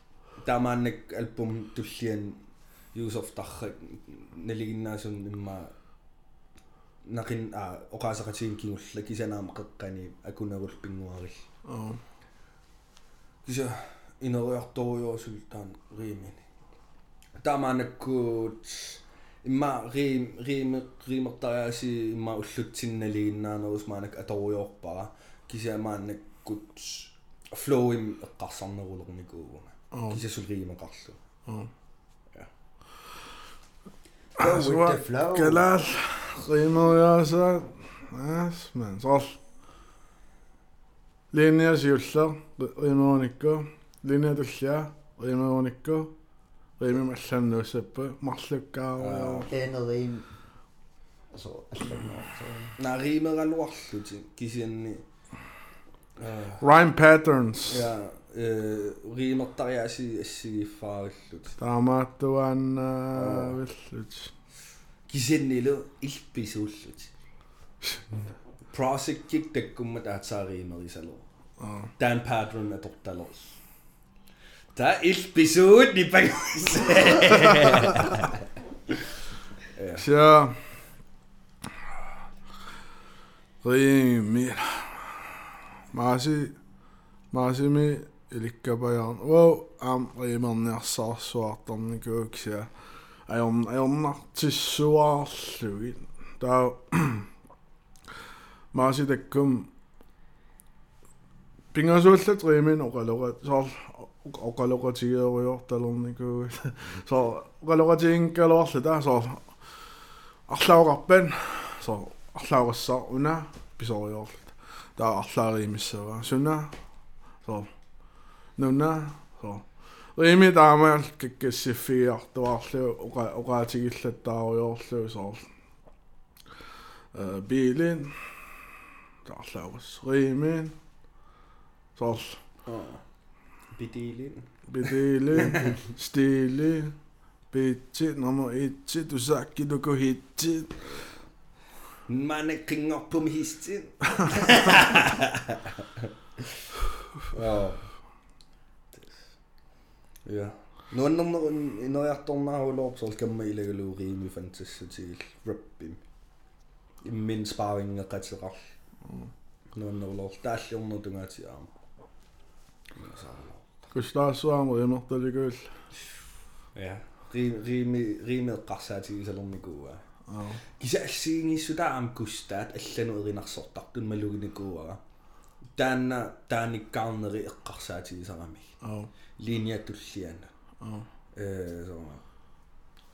таамааннак альбум туллиан юусоф таррак налигиннаасун имма нақин а оқаасақатигин кигулла кисанаама қеққани акунагул пингуарил um, киса инериарторуйорсул таан риимини таамаанаккуут имма рим рим римертариаси имма уллутсинналигиннаанерус маанак аторуйорпара кисаамаанаккут флоуим эққарсарнерулерникууга um, кисасул риимеқарлу um. Go with the flow. Galal, rimeriasa. Yes, man. Sol. Linja siulla, rimeronikko. Linja tullia, rimeronikko. Rimi mallannuussappa, marlukkaarua. En og rim. Så allanaa. на римераluarluti кисианни Rhyme patterns. я э римертариаси ассигиффаариллут Таамааттуаанна виллут. кисианнилу илписууллут просеккик таккумма таатсааримерисалу Аа. дан патрон аторталер та илписуут нипагус Så Rimi Masi Masimi ilikkapajarn wow am rimerniarsaarsuartarnikuuksia ajorn ajornartissuaarlugit taa Masi takkum pingasuullat rimin oqaloqat soor oqaloqatigeeriortalernikuugut soor oqaloqatiginkkaluarlu taa soor арлауqarpan so арлаугассаа уна писориорлут таа арлааримиссава суна so нуна so рими таамаал каккассиффиартуарлу оqa оqaатигиллаттаариорлу so э билин таарлаагас римин so бидилин бидилин стилин Mae'n cyngop ym hystyn. Ie. Nw yn o'n un o'i adol na o'r lob sol gymail ag ylwyr un i fantasy til rybym. Min sparring a gael sy'n all. Nw yn o'r lob. Dall o'n nhw dwi'n gael sy'n am. Gwyslas am o'r un o'r gwyll. Ie. Rhymil gasau ti'n sylwn i gwa. Ie. Аллану эринарсортартун малугиникууара таанна тааниккаарнери эққарсаатигисарами Au. линия туллиана э соо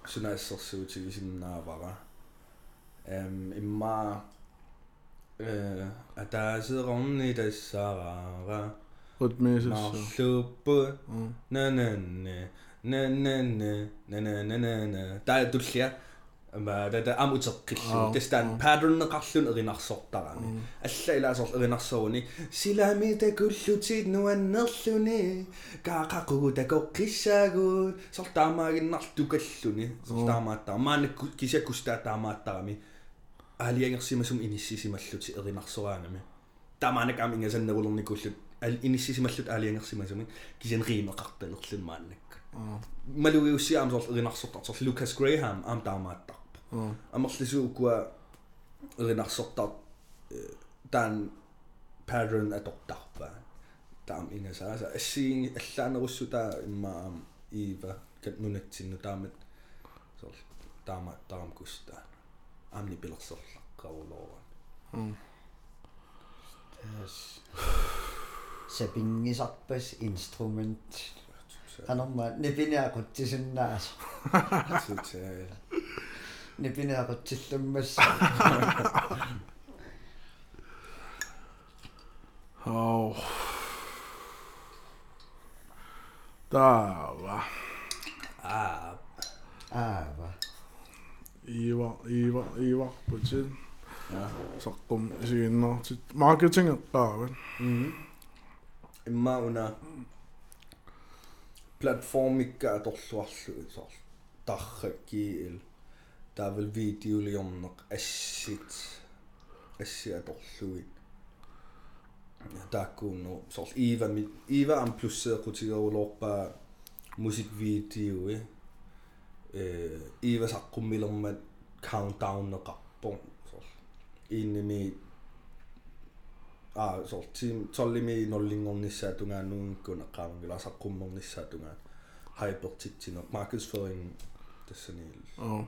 sunaassерсуутигисиннаавара эм имма э атаасеэрорни тассаараара Rhythmisk. нарлууппу нананне нананне нанананана таа туллиа Yma, da am wyt cyllwn, dys dan padrwn y collwn yr un asoda gan. Alla i las yr un asoda ni. Sila mi de gwllw tid nhw yn yllwn ni. Ga cacw da gogisa gwr. Sol dama yn nalldw gyllwn ni. Sol dama da. Ma'n gysia gwsta dama da mi. Ali yng Nghymru sy'n inisi sy'n mellw ti yr un asoda gan mi. Da ma'n ag yng Nghymru sy'n ni gwllw. Inisi sy'n mellw ali yng Nghymru sy'n gysia'n rhym o gardyn o'r llyn ma'n. Mae'n lwy'n siam sol yr un asoda. Sol Lucas Graham am dama da. Амерлисууккуа эринарсортар таан pattern атортарпа. Таам ингасааса ассиинги аллаанеруссутаа иммаам иива кат нунатсинну таамат. Сорл таамааттарам кустаа аамни пилерсерлаққарулооран сапингисарпас инструмент. Канорма нипиниақутсисиннаас тутаа нипиниақутсиллуммас Hov. Der var аа аава Ivar, Ivar, Ivar på tid. Saqum isiinnertit marketing eqqaavat. имма уна. Платформикка аторлуарлу соор тарраккиил таавал видеолиорнеқ ассит асси аторлуит тааккуунно соор ива ми ива ам плюссеэқутигерулоорпаа мусиквидеои э ива саққуммилермат countdown-неқарпо соор иинними а соор тим толлими ноллингорниссаа тунгааннуунгкун эққаамангила саққумморниссаа тунгаа hypertitsinер markedsføring тассаниил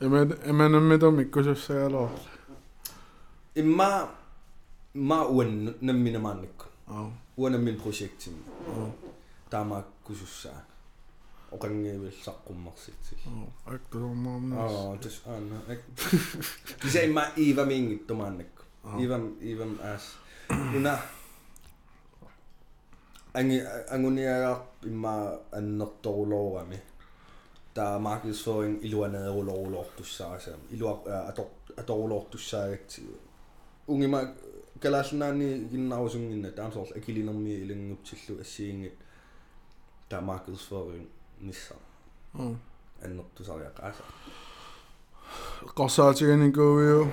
M&M-id hommikusöös ja lood imma ma uuen nammina maannikku uuen nammin projektin taama kusussaa oqangiivillaqqummaqsitsi aktusormaarnas aa tus aana ise imma iivamiingittu maannikku iivam iivam aas una angi anguniagaarp imma annertorulorami таа markedsføring илуанеерулорулоортуссаарасаам илуа атор аторулоортуссаагатсигу унгима калаалнаани гиннарусунгинна таамсорл акилинерми илангутсиллу ассиингит таа markedsføring нисса Oh. аннертусариақааса Qassaatigannikuuviu.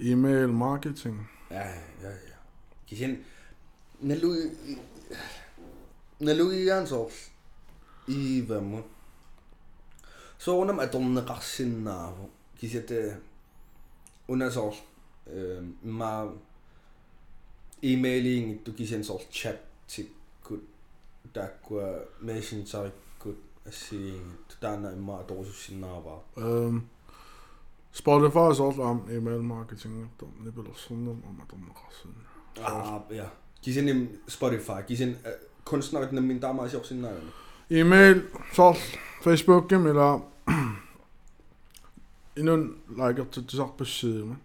Email marketing. Ja, ja, ja. Kisen nalu naluigaan soors iivamu soonam atorneqarsinnaavu kisate unasoor ehm, maa emailinngittu kisiansoor chattikkut taakkua messengerikkut ассигингитту таана имма аторусуссиннааваа эм Spotify соорлаам email маркетингэртор нипелерсэрнэм аматорнеқарсин аа я кисиним Spotify кисин eh, kunstneret nemmin taamaisiorsinnaagan email marketing to nibelussurnum amatorneqarsin. Ah, ja. Kisen Spotify, kisen kunstnerit nemmin taamaasiorsinnaagani. Email sort Facebookim ila inun laikertutisarpassiiman.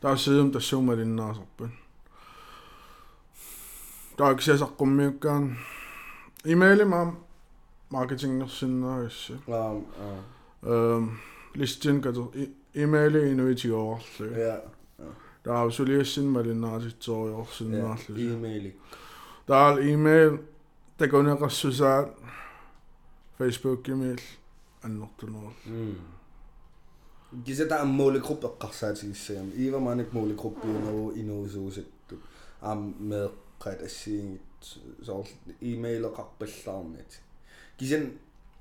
Taa siim tassuumalinnaasarpan. Taaksiasaqqummiukkaan emailim am marketingersinnaagassa. Um, uh, Um, listin katu emaili inuitigoorlu. ja, Taa suliassin ja, malinnaasitsooriorsinnaarlu. e-maili. Taal email takuneqassusaat Facebook email annortunerul. Mm. Kisa ta målgruppe qarsaatigissagam. Iva maanik målgruppiuneru inuusuusattu. Am meeqqat assiingit soor e-maileqarpallaarnit. Kisan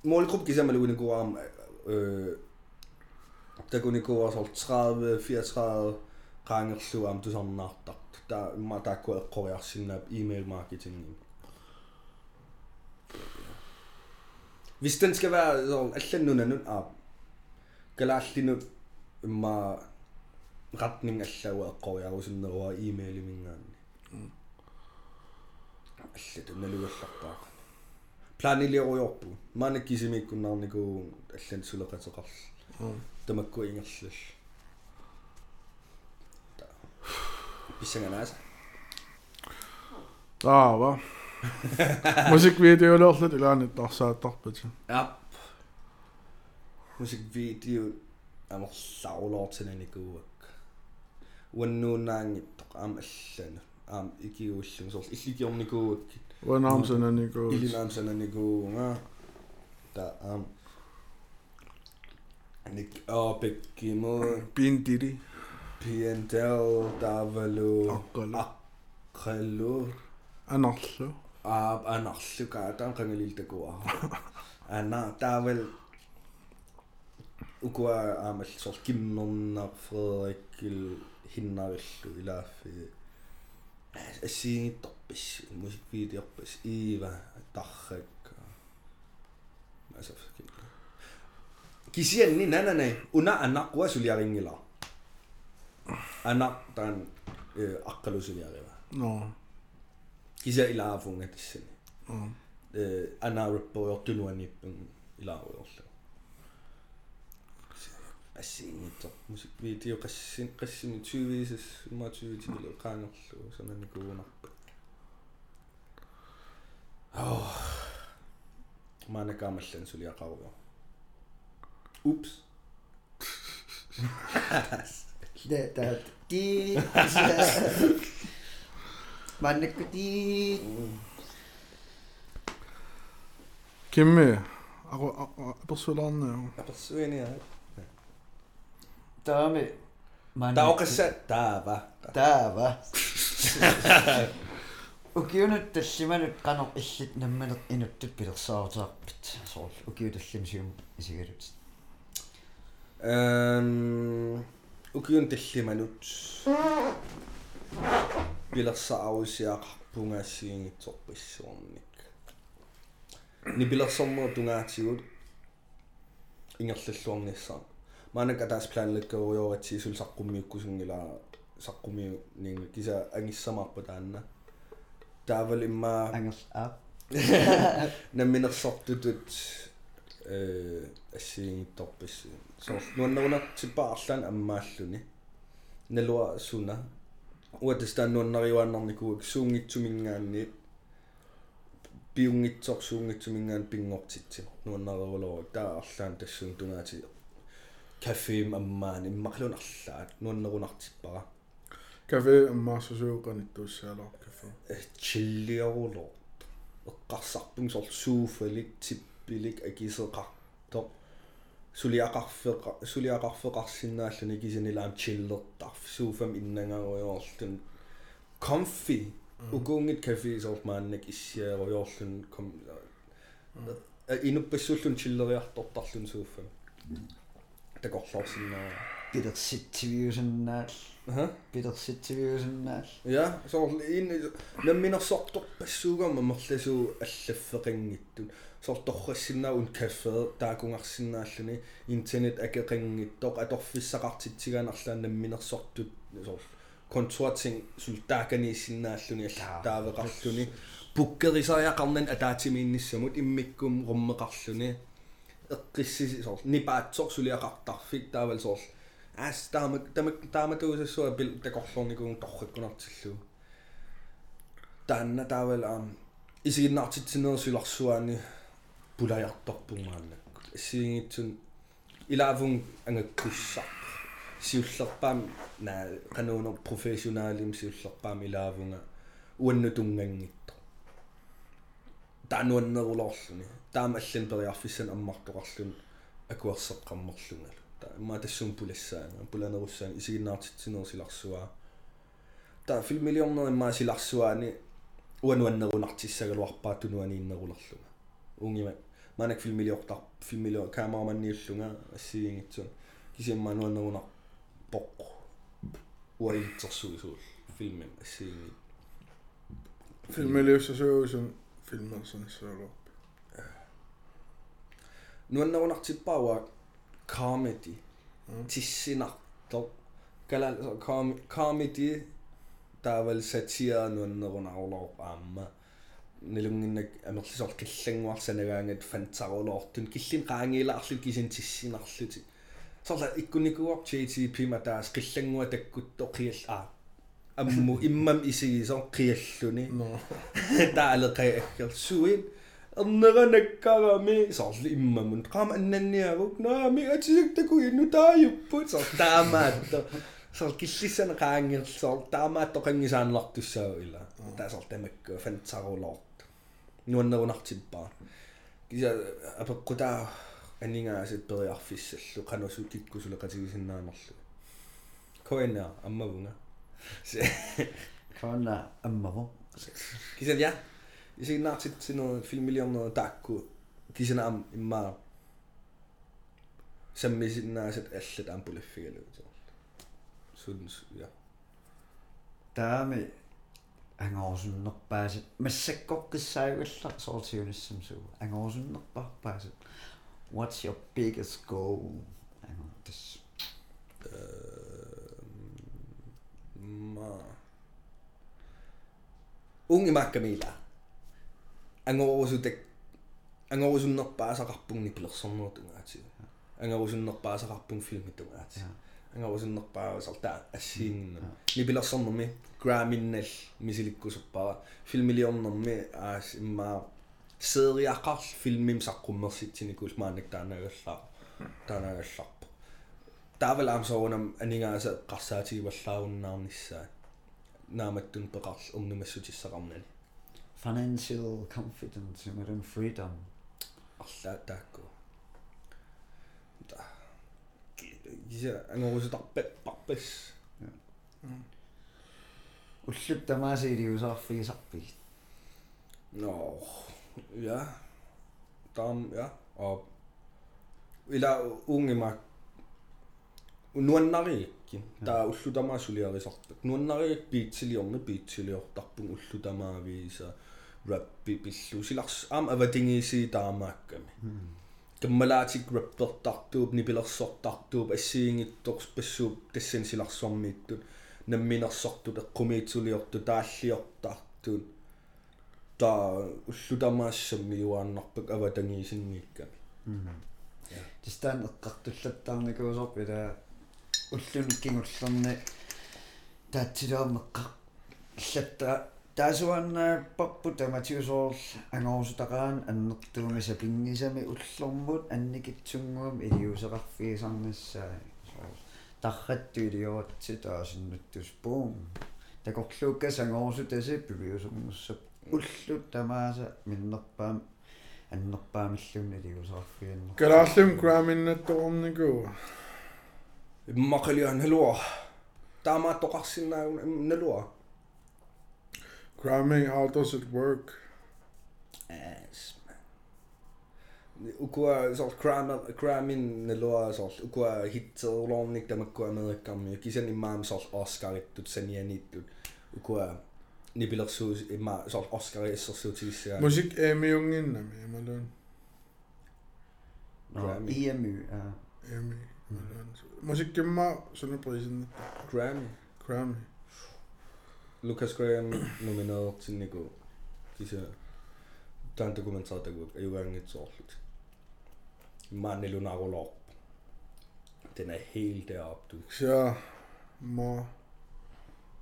målgruppe kisamaluinikuaram øh takunikuar soor 30 34 qaangerluam tusarnaartart. Ta imma taakku eqqoriarsinnaap e-mail marketing. Vistens ka va so allannu nanun a kalaallinut imma ratning allawa eqqoriarusinnerua e-mailimingaanni. Allat unalugallarpaa. Planiliorujorpu maanakkisimiikkunnaarniku allan suleqateqarl. Tamakku ingerlall. Pissanganaasa. Taava. Ah, музиквидеолоорлут илаанит тарсааттарпат ап мусиквидео амерлаулоортинаникууак уаннуунаангиттоқ аама аллану. Аам икиуллун сорл илликиорникууаккит уанаамсананику илинаамсананикуунга та аам ник аапеккиму пинтири пиентел тавалу Аққалу. аққалу анарлу аап анарлука таан қангалилтакуа ана тавал укуа аамал сор кимнернар фредериккил хиннариллу илааффи ассиингитторпис мусиквидеорпис иива таррак асаф кисианни нананай уна анаққуа сулиарингила анақ таан э аққалу сулиарива но кися илаафунга тассани но э анаариппориортунуаниппун илааруйорлу ассингитто мусиквидео qassин qassimi 20 има 20 тигиле qaangerlu сананикуунарпа аа манакаамаллан сулиақаруйо упс да да ти маннеккути кимми аро аперсулаарнаа аперсуиниа таами таоқасса таава таава укиунут таллиманут канор иллит намманер инуттут пилерсаартаарпит сорл укиу таллимсиум исигалут эм укиун таллиманут пилерсаарусиақарпунгаассиингитсорписсуорник ни пилерсорнер тунгаатигут ингерллуорниссаа маанак атаас планлаккеруйоратси сул саққуммиуккусунгила саққуми нинг киса ангиссамаарпа таанна таавал имма ангер аа намминерсортутут э ассиингитторписси соор нуаннерунартиппаарлаан аммааллуни налуа суна уатастаннуаннариуааннарникуак суунгитсумингаанни пиунгитсор суунгитсумингаан пингортитсин нуаннарерулоо таа арлаан тассун тунаати кафеим аммаани иммарлунарлаат нуаннерунартиппара кафе аммаассусууқаниттууссаалаа кафе чиллиорулоо эққарсарпун сор сууфалик типпилик акисеқартоқ сулиақарфеқа сулиақарфеқарсинааллуни кисинилаам чиллертарф сууфам иннангаруйоорлун comfy. Укуунгит кафе сор мааннак иссиаруйоорлун ком инуппассууллун чиллериартортарлун сууфам такорлоорсинаа пилерситсивиусаннаал аха пилерситсивиусаннаал Ja, så in намминерсортор пассуугама мерласуу аллаффеқингиттут сорторрассиннаун кафе таакунгарсинааллуни интернет акеқингиттоқ аторфиссақартитсигаанарлаан намминерсортут сор контуатсин султааканииссиннааллуни аллаавеқарлуни пуккерисариақарнан атаатимиинниссамут иммиккум роммеқарлуни эққиссиси сор нипаатсор сулиақартарфик таавал as dama dama dama dwi'n sôn bil da gollon i gwrn dochyd gwrn atillw dan na dawel am isi gyd nati tyn nhw sy'n losw an bwlai adog bwng man isi gyd tyn i lafwng yng Nghysap sy'n llopam na canon o profesionalim sy'n llopam i lafwng a wynnu dwngeng ito dan wynnu o'r ollwn i dam allan byddai officer am modol ollwn y gwersyg am e. ollwn пулассаана пуланеруссаани исигиннаартитсинерсиларсуаа та филмилиорнер имма силарсуаани уануаннерунартиссагалуарпаа тунуанииннерулерлунга унгима манак филмилиортар филмилио камераманниуллунга ассигингитсун. Кисимма нуаннерунар поқ уаитсерсуисуул филмим ассигинги филмилиуссасууsun филмерсанissaalуар нуаннерунартиппаауа comedy. Тиссинарто кала comedy таавал сатира нуаннерунарулоор аама. Нилунгиннак амерлисор киллангуарсанагаангат фантарулоортун киллин qaangiilaarlu kisin tissinarluti сорла иккуникуар JTP матаас qillangua takkutto qiall а амму иммам исигисор qialluni no таалеқай erneranakkarami sorlu immamun qaama annanniaruk naami atisaktaku innu taayupput sor taamaatto sor killissana qaanngir sor taamaatto qangisaanertussaau ila. Taa sor tamakku fantsarulort nuannerunartippaa kisa apeqqutaa aningaasut periarfissallu qanosu kikkusula qatigisinnaanarlu koina ammavunga koina ammavu kisa dia кисан я исигнаартитсинер филмилиорнер таакку кисана ам имма саммисиннаасат аллат ампулаффигалу сун я Taami ангорсуннерпаасат массаккоққиссаагулла соортиунассам суу ангорсуннерпарпаасат What's your biggest goal? Ангортас. ма унги маккамила ангорусутак ангорусуннерпаасақарпугни пилерсорнуутунгаати ангорусуннерпаасақарпун филмитугаати ангорусуннерпаасартаа ассиингинна нипилерсорнерми граминнал мисиликкусерпара филмилиорнерми аас иммаа сериақар филмим саққуммерситсиникул маанак таанагаллаа таанагалларпа таавал аамсоонам анингааса қарсаатигиваллааруннаарниссаа нааматтун пеқарл урнумассутиссақарнани financial confidence, mae rhywun freedom. Alla dago. Da. Yng Nghymru sydd babys. Wllwb dyma sydd i was off i sapi. No, ja. Dam, ja. Og ila unge mak nuannariikki taa ullutamaa suliarisarpak nuannariik piitsiliorni piitsiliortarpung ullutamaavii sa силарс аам аватингиси таамаакками каммалаатик раппертартууп нипилерсортартууп ассиингитторс пассууп тассан силарсуармииттут намминерсортут эққумиитсулиорту тааллиортартуут таа уллутамаассамми юааннарпак аватангиисингикками Тистан эққартуллаттаарникуусорп ила уллуниккингуллерни таатсилуармеққа иллатта таасуанна паппу таматиусоорл ангорусутақаан аннертууми сапингисами уллормут анникитсунгуам илиусеқарфигисарнассаа тарратту илиуатси таасиннуттус буум такорлууккас ангорусу таси пивиусернуссап уллут тамааса миннерпаам аннерпаамиллунни илиусеқарфигиннер Galaallum Graminattorniku. иммақалиан налуа таамааттоқарсинаагу налуа Grammy, how does it work? Yes. Ukua cramming kramen, kramen in de loa zal ukua hit zo lang niet dat ik kwam met kam. Ik Oscar het doet zijn je niet doet. Niet maar Oscar is zo zo iets. Muziek en mijn jongen dan. Grammy. EMU. EMU. Muziek en maar zo'n prijs in. Grammy. Grammy. Lucas Graham nominado sinniku kisa taan dokumentaatakuk ayugaangitsoorlut maanilunarulor den er helt deroppe du. Ja mor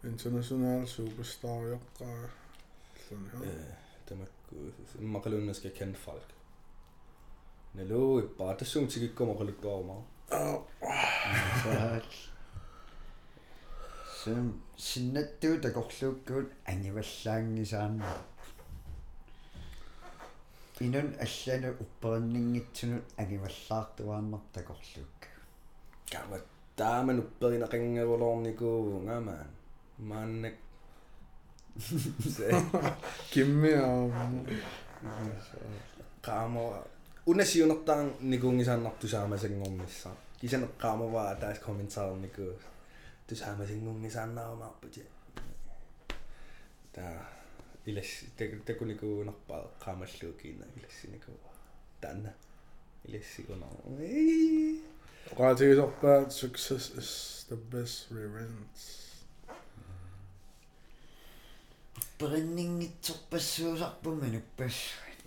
international superstar jokka sådan her. Øh, det er makalunna skal kende folk. Nello, bare det synes jeg ikke kommer rigtig over mig. Oh. Сум синнаттуу такорлууккуут ангиваллаангисаанна инун аллану уппериннингитсунут агиваллаартуааннар такорлуукка Kama taaman upperina qangavolorniku ngaman maannak se Kimmi aamu. qaamo unasiunertaan nikuungisaannartusaamasanngornissa kisan qaamova taas kommentaarniku tusaamasanngornisaannaarumaarput ta ilas takunikuunarpaa qaamalluukiina ilassiniku taanna ilassikunaa Qaatigisorpaat success is the best revenge. периннингитсорпассуусарпумми нуппассуит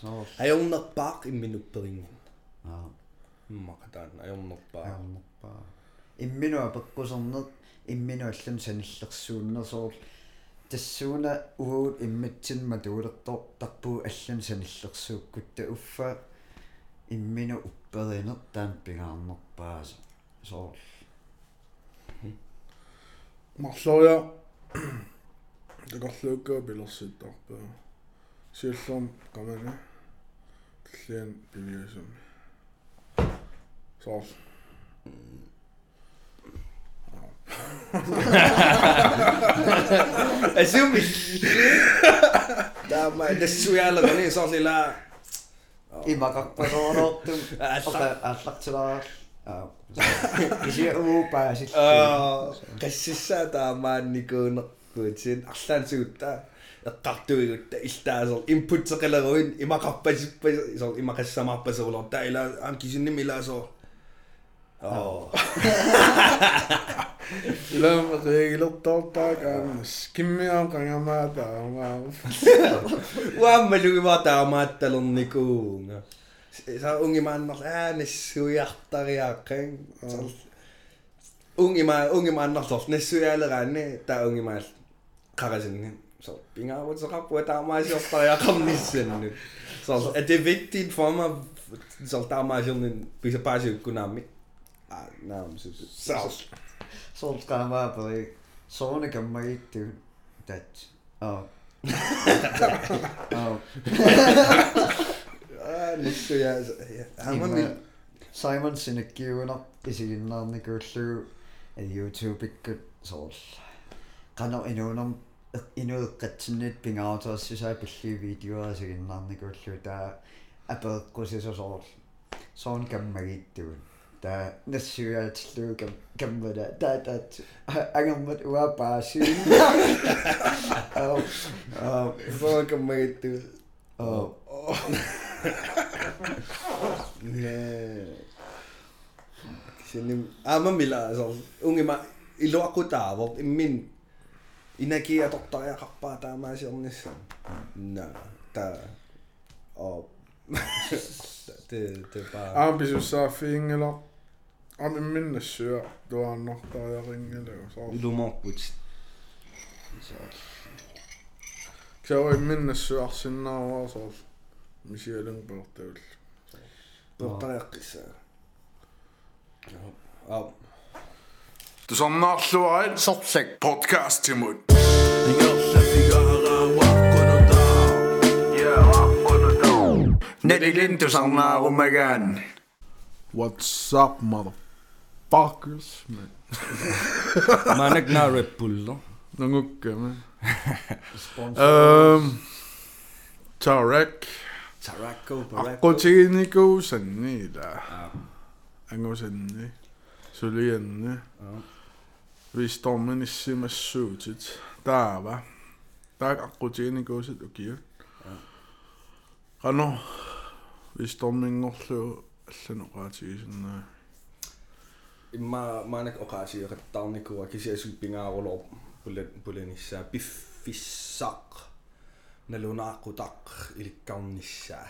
соо ajornerpaaq imminupperingin аа иммақатаан ajornerpaa аамерпаа имминуа пеккусернер иммину аллам саниллерсууннерсоор тассууна уут имматсинма туулертор тарпуу аллам саниллерсууккутта уффа иммину упперинер таам пигаарнерпааса соор марлоя такорлууккаа пилерситтарпаа сиуллерм камана тлиан пивиасум соор asumi tama nassuyalerni sorlila имакарпасоорнортум алла аллартилаа аа isi uupaa sit аа qassissaa taamaannikууnerpuutin арлаансугутта эққартуигутта илтаасер инпутсеқалеруин имақарпасиппа сор имақассамаарпасерулор таа ила аам кисинним илаасоо аа илам регилертортаак аамас киммиаа қангамаата аамаа уаммалугиваа таамаатталерникуунга са унгимааннер аа нассуиартариааққан унгима унгимааннерлор нассуиалераани таа унгимаал қарасинни så pingaavutseqarpua taamaasiortariaqarnissannu så er det vigtigt for mig så taamaasiornin pisapaasiukkunaammi ah naam så soolqaamaa peri soona kammagiittu tat аа аа ah nissuya hamami Simon sinakkiunar isiginnaarnikuullugu YouTube ikkut sool qano inuunam inueqqatsinniit pingaartorsisaa pilli videoa siginnaarnikuullu taa apeeqqusisa sool soon na suúirtlú gan bud angad bhua páú fá Oh mé tú sin ama mila ungi ma ilo aku tavo min inaki atokta ya kappa tama sirnissa na ta o te te pa ambisussa fingelo ja men do sur. Da er han nok bare zo. og sånn. Lommeboost. Se oli minne syössä osalta, missä olen pelttyillä. Mutta jakissa. Tuossa on nallua, sopsek podcasti mun. Neli lintu sanaa kun What's up, motherfucker? fuckers, mand. man er ikke nær Red Bull, da. Nogle ukker, mand. øhm, Tarek. Tarako, Barako. Akkotiniko, sanne, da. Ango sanne. Sølgende. Visdommen i simmer søvtigt. Der var. Der er akkotiniko, så du giver. Rano. Visdommen i simmer søvtigt. Rano. Pingaarulor pulat pulanissa piffissaq nalunaaqutaq ilikkarnissaa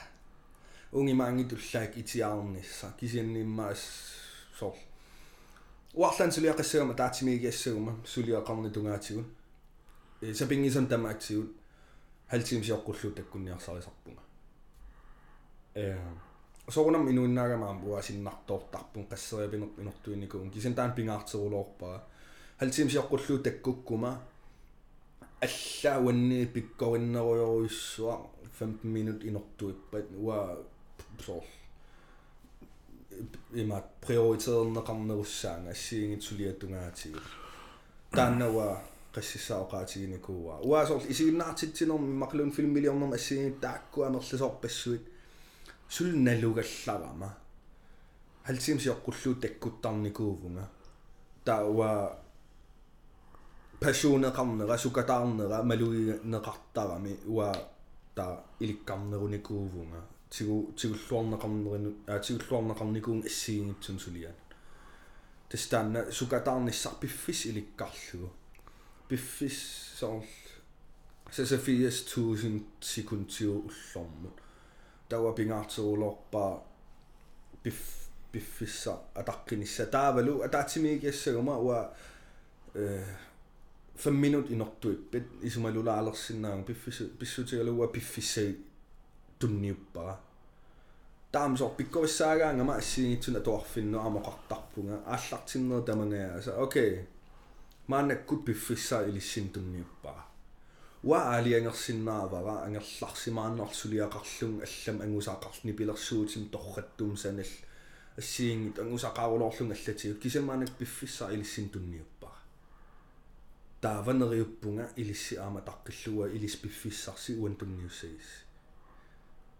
ungimaangitullaak itiaarnissa kisiannimmaas sor uarlan suliaqassagama taatimigiassaguma suliaqarni tungaatigun sapingisan tamaaksigut haltimsiorqullu takkunniarsariserpunga э сорунам инуиннаагамаам уасиннарторtarpun qasseriapineq inortuinnikuun kisan taan pingaarterulorpaa haltimsiоққуллуу таккуккума. Аллааванни пиккориннеруйоруйссуа 15 минут инортуиппат уа сор има приоритеернеқарнерусsaanga ассиингит сулиатунгаатигу тааннава qassissaoqaatiginikua уа сор исигиннаартитсинерми мақлун филм миллионнерм ассиингит тааккуамерлисорпассуит сулналугалларама халтимсиоққуллуу таккуттарникуувнга таауа пашунеқарнера сукатаарнера малуинеқартарами уа та иликкарнеруникуувнга тигу тигуллуарнеқарнерину аа тигуллуарнеқарникуун ассиингитсун сулиан тастаанна сукатаарниссар пиффис иликкарлугу пиффис соор сасафиас 1000 секундиу уллормут тауа пингаартиулорпаа пиф пиффисса атаққинисса таавалу атаатсимигиассагума уа э 5 minut inорtuipпит исумалулаалерсиннаан пиффис писсутигалуа пиффиссаги тунниуппара таамсор пикковиссаагаангама ассиингитсуна туарфинну амоқартарпунга ааллартиннер тамангааса окей маанаккут пиффиссаа илиссин тунниуппара уа аалиангерсиннаавара ангерларсимааннерлсулиақарлун аллам ангусаақарлни пилерсуутим торраттум санал ассиингит ангусақарулоорлун аллатигут кисамаанак пиффиссаа илиссин тунниуппара тааванериуппунга илисси аама таққиллуа илис пиффиссарси уан тунниуссагис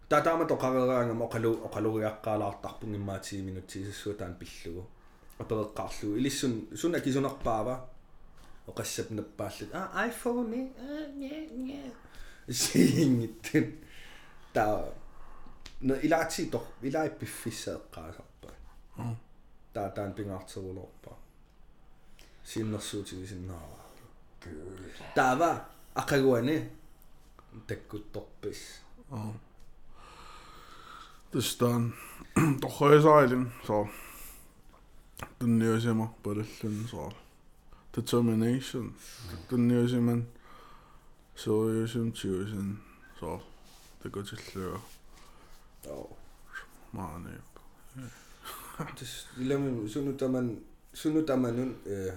татаама тоқарераангама оқалу оқалуриаққаалаартарпун иммаатиги минутсисассуутаан пиллугу апереққарлугу илиссун суна кисунарпаава оқассап наппааллат а iPhone э не не сиингиттэн та но илаати тор илаи пиффиссаеққаасарпа та таан пингаартэрулорпа синнэрсуутигисиннаава таава ақагуане таккутторпис Тестан торхойсаалин so тунниусима палаллун so determination. 끝내시면 저 열심히 지으신 저 되게 질려요. 어. 많이. det ja man, så nu der man, så nu der man nu, øh,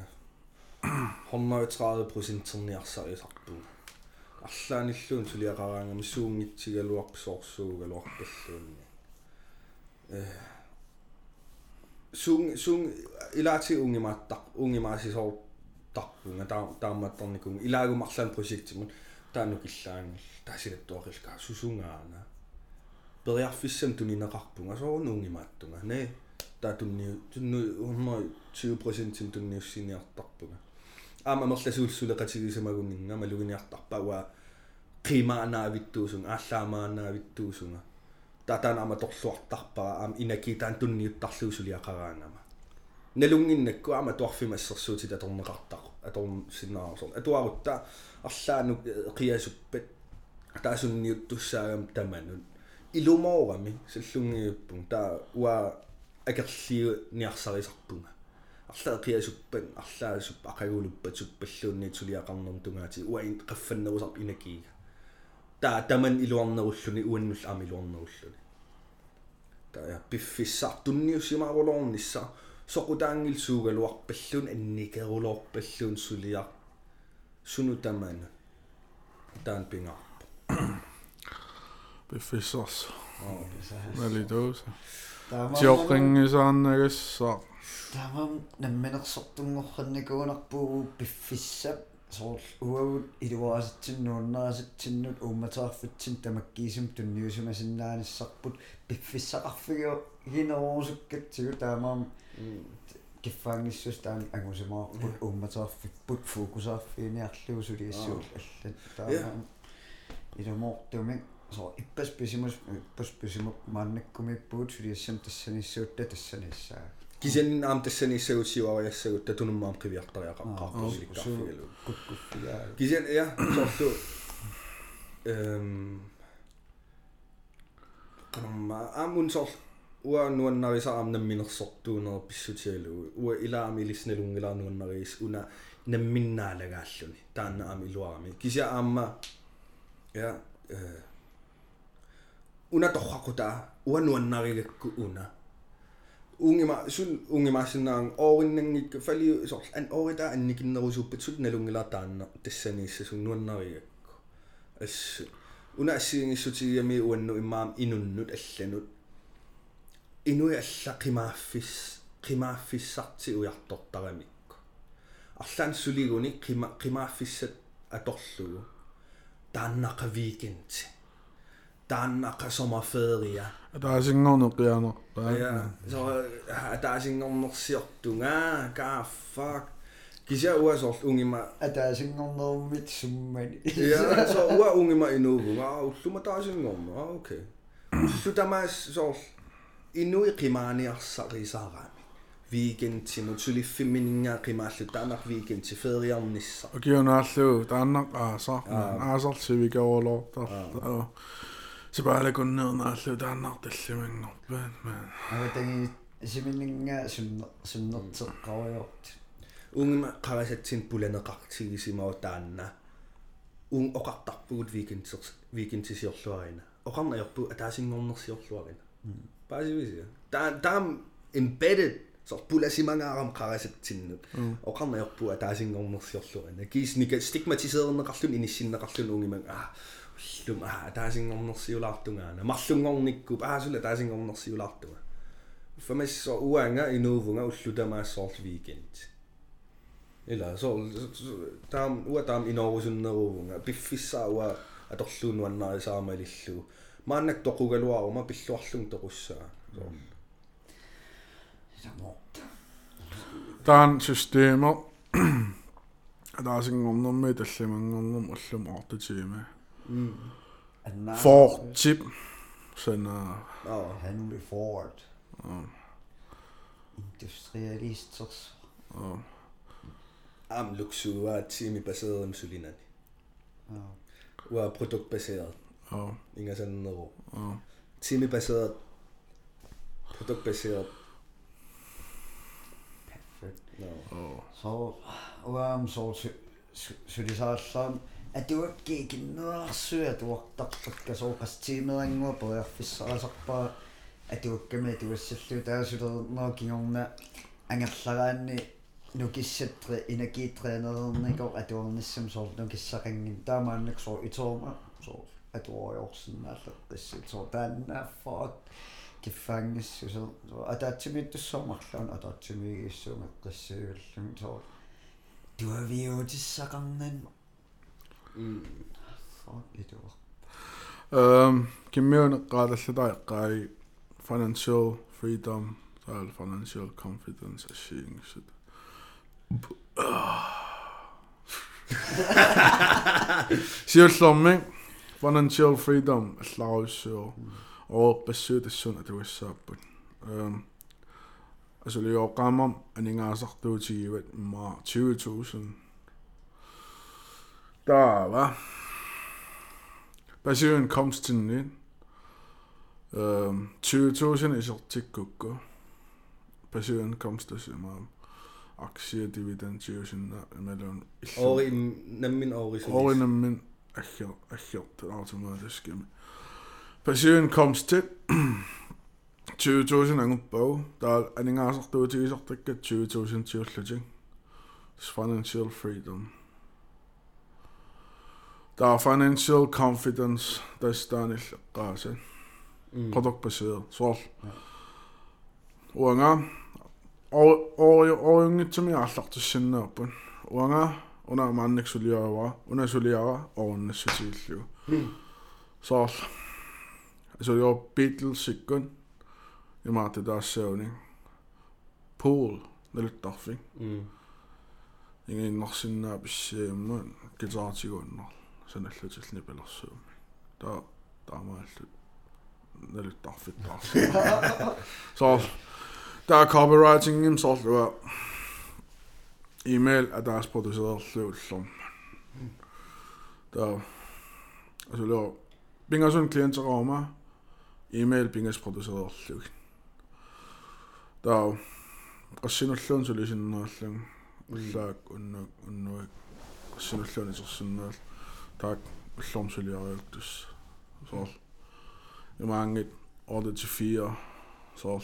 30 procent turnerer i sarpu. Allan illun til jeg gang om sunget til jeg lukker sorgsug eller lukker sung sung øh, ilati unge matta unge masi sor таа таамаатторникун илагумарлаан проектимут таанук иллаангил таасилаттуақилка сусунгаана периарфиссам тунинеқарпунга соорун унгимааттунга не таа тунни тунну 120% тунниуссиниартарпунга аама мерласуулсулеқатигисамагуннинга малугиниартарпауа qimaaнаавиттуусун ааллаамаанаавиттуусунга татанаама торлуартарпара аама инакитаан тунниуттарлуусулиақараангама налунгиннакку аама туарфимассерсуути таторнеқартақ аторн синнаарсор атуарутта арлаанук қиасуппат таасунниуттуссаагам таманун илумоорами саллунгиуппун таа уа акерлиу ниарсарисарпунга арлаа қиасуппан арлаасуп ақагулуппатуп паллуунниит сулиақарнерм тунгаати уаин қаффаннерусарп инакиига таа таман илуарнеруллуни уаннул аами илуарнеруллуни таа пиффиссар тунниуссимаарулорнисса soqutaangilsuugaluarpallun annikerulorpallun suliar sunutaman taan pingarpa befissars nalidoosa tiorqingisaarnagassaa taamam nammenersortunngorrannakuunarpuu piffissap Тамам намминерсортунгорранникуунарпуу пиффиссап соорл уавут илуаасатсиннууннаасатсиннут уумматааффатсин тамаккиисум тунниусумасиннааниссарпут пиффиссақарфигио гинеруусуккатсигу таамаам киффаангиссус таан ангусимаарпут уумматааффиппут фокусааффиниарлуу сулиассуул аллат таамаам илумоортумик so иппас писимус иппас писимук мааннаккумиппуут сулиассам тассаниссуутта тассаниссаа кисен аам тассанисагутсиуариассагут татунуммаам қивиартариақаққарпуликкарфигалу куккуффигаа кисен я сорту. Эм канамма амун сор уа нуаннарисаам намминерсортуунер писсутигалу уа илаами илисналунгилаарнуаннарис уна намминнаалагааллуни таанна аами. Илуарами кися аама я э уна торрақута уа нуаннаригакку уна ungema sul ungemasinnaang oorinnaanngikka fali sorl an oorita annikinnerusuuppitsut nalungilaataanna tassaniissa sunnuannarigakku assu una assiingissutigiami uannu immaam inunnut allanut inui alla qimaaffis qimaaffissarti ujartortaramikku arlaan suliguni qima qimaaffissat atorlugu taannaqaviikinti weekendi тааннаqa sommerferia таасингорнеқианер ja så атаасингорнерсиортунга ка fuck кися уасор унгима атаасингорнеруммит суммани ja så уа унгима инуугунга уллума таасингорна а окей уллу тамаас соор инуи qimаниарсарисаараами weekend simut suliffiminingaaqimaallу taanaq weekend si feriarnissa Okionaalluu taannaq aasar Aa. aasarsivigaolortar сипаалакуннернааллу тааннар Таллимангорпаат маа агатаги симиннинга суннер суннертеққаруйорт унгма qarasatsin pulanеqartigisimaw taanna ун оқартарпугут weekend weekend сисиорлуарина оқарнаерпу атаасингорнерсиорлуарина паасивисиа. Таа таам embedded сор пуласимангаарам qarasatsinнут оқарнаерпу атаасингорнерсиорлуарина кисника стигматисеернеқарлун иниссиннеқарлун унгиман аа уллум аа атаасингорнерсиулаартунгаана марлунгорниккуп аасула атаасингорнерсиулаартунга фамассо уанга инуувунга уллутамаассоорл weekend ила со таам уа таам инорусуннерувнга пиффиссаауа аторлуунуаннарисаамалиллу мааннак тоқугалуарума пиллуарлун тоқуссаа саморт таан системер атаасингорнэрми таллимангорнэрм уллум Mm. Another forward tip. Sender... Oh. Handle forward. Oh. Industrialister. Oh. Am luksu var timi baseret om Sulinani. Oh. Var produktbaseret. Oh. Ingen sådan noget. Oh. Timi baseret. Produktbaseret. Perfekt. No. Oh. Så, um, så, så, så, så, så, så, så, så, så, så, så, så, så, så, atuakki kinnerarsu atuartartakka sooqastiimерангуа периарфиссарасарпаа атуакками туассаллу таасулернаа кигорна ангерлараанни нукиссатре инакиитрeenerерникор атуарниссам соор нукиссақангин таамааннак соор итоома соор атуариорсинааллеққиссит соор тааннааффаак киффаангиссу соо атаатсимиттуссоомарлаун атаатсимигиссуумеққиссуиваллуми соор туавиутиссақарнан фак итуа эм киммиунеққаалаллутаа financial freedom таал financial confidence ашиингсут сиуллэрми financial freedom алларуссуо оо пассуутассун атуассааппут эм асулиоққаамам анингаасартуутигиват имма 20000 таава пассуунkomstинни эм 20000 исертиккукку пассуунkomstасимаа аксия дивиденд 20000 ималун ори наммин ори оринаммин аггер аггерт автоматискими пассуунkomstit 20000 ангуппау таа анингаасартуутигисартаккат 20000 тиуллутик financial freedom Der er financial confidence, tästäänilläkkaase. Mm. Produktbaseret, suor. Uanga, orjungitsumi allartussinnaarpun. Uanga, una mannik suliaava, una suliaava, oonnissu tiillu. Suor. Mm. Så jeg Beatles sikkun, i meget der søvning. Pool, det er lidt darfing. Mm. Ingen nok sinne er beskjemmet, gitartikundner. Саналлутиллни палерсуумми таа таамааллут налуттарфиттаар соо таа copywriting им соорлуа email адаас продусеерлууллум таа асулоо пингасун клиентераама email пингас продусеерлуг таа qassinullуун сулисиннааллун уллаак уннук уннуик qassinullуун исерсиннаал таак уллорм сулиариуттус соор имаангит order til 4 соор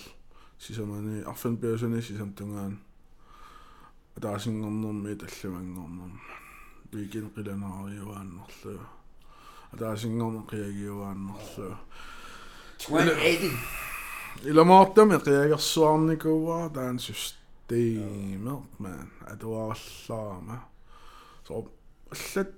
сисамани арфенбиусани сисамтунгаан атаасингорнэрми таллимангорнэрм викин қиланаариуааннерлу атаасингорне қиагиуааннерлу 280 иламаартами қиагерсуарникуа таан системер ман атуаарлаама соо аллат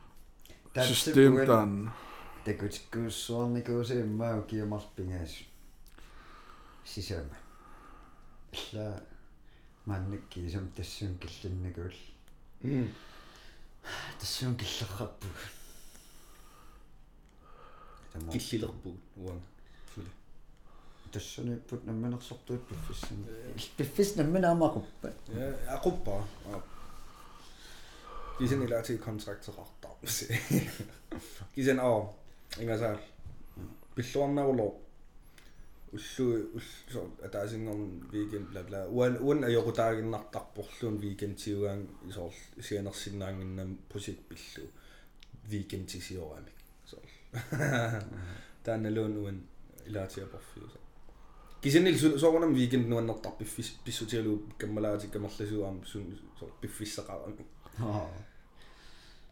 Tätä System tämän. Tekytskys on niinku se mäyki ja maspingeis sisämä. Sillä mä nykkii se, mutta tässä on kyllä niinku... Mm. Tässä on kyllä rappu. Killilerpu, uang. Tässä on put nämmen sortui piffis. Piffis nämmen ama kuppa. Ja, kuppa. Kisen aa ingasal pilluarnarulo уллу уллу атаасингорн weekend bla bla. Уан уан ajorutaaginnartarporluun weekend tiugaang isor sianersinnaanginnam project pillu. Weekend tisiorami sor таанналуун уан илаатиапорфиу кисенил соорнам weekend нуаннертар пиффис писсутиалуу каммалаати камерласуаам сун сор пиффиссақарами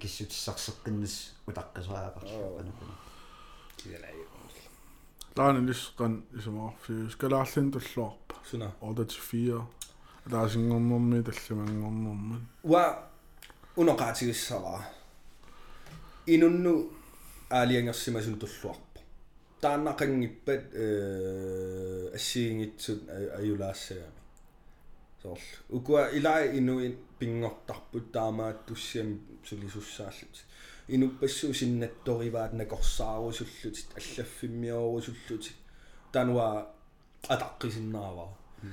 qaatilerisartarpuga асоорсаатса акиллуи соор аққанерну маалерсиунга ингерлаан акисараарингила таасоор суффам иккаамагутсиннаатсаасоор маалиаллассимас такулаарлуи акилаарлуи таа ноо усивикинтертарпа таасоор акиссутиссарсеққиннас утаққисаақарлу анапуна киселай таана лисқан исумаарфиус калаарлин туллуарпа суна орда til 4 таасингорнэрми таллимангорнэрмат уа уноqaатигиссаваа инунну аалиангерсимасун туллуарпа тааннақангиппат э ассиингитсут аюлаассагами соор укуа илаа инуи пингортарпут таамаат туссиам сулисуссааллут инуппассуу синнатториваат накорсаарусуллутит аллаффиммиорусуллутит тануа атаққисиннааваа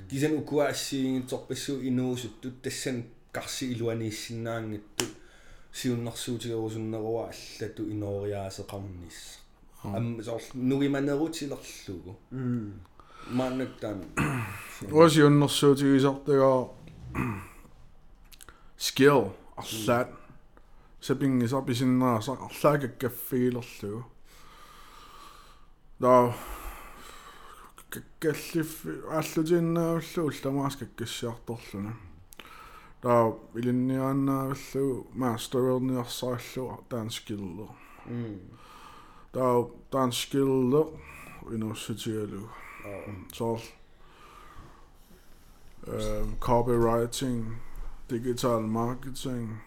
кисан укуа ассиингитсорпассуу инуусуттут тассан карси илуанииссиннаангиттут сиуннарсуутигерусуннеруа аллату инориаасеқарнисса ам соор нугиманерутилерлугу мааннактан уасиуннэрсуутигисартагаа skill арлаат сапингисар писиннераасақ арлаакаккаффигилерлугу да каккаллиф ааллутииннааваллу улламаас каккассиарторлуна да илинниааннааваллу маастерерниарсааллу таан скиллер да таан скиллер инуссутигалу så øh, copywriting, digital marketing,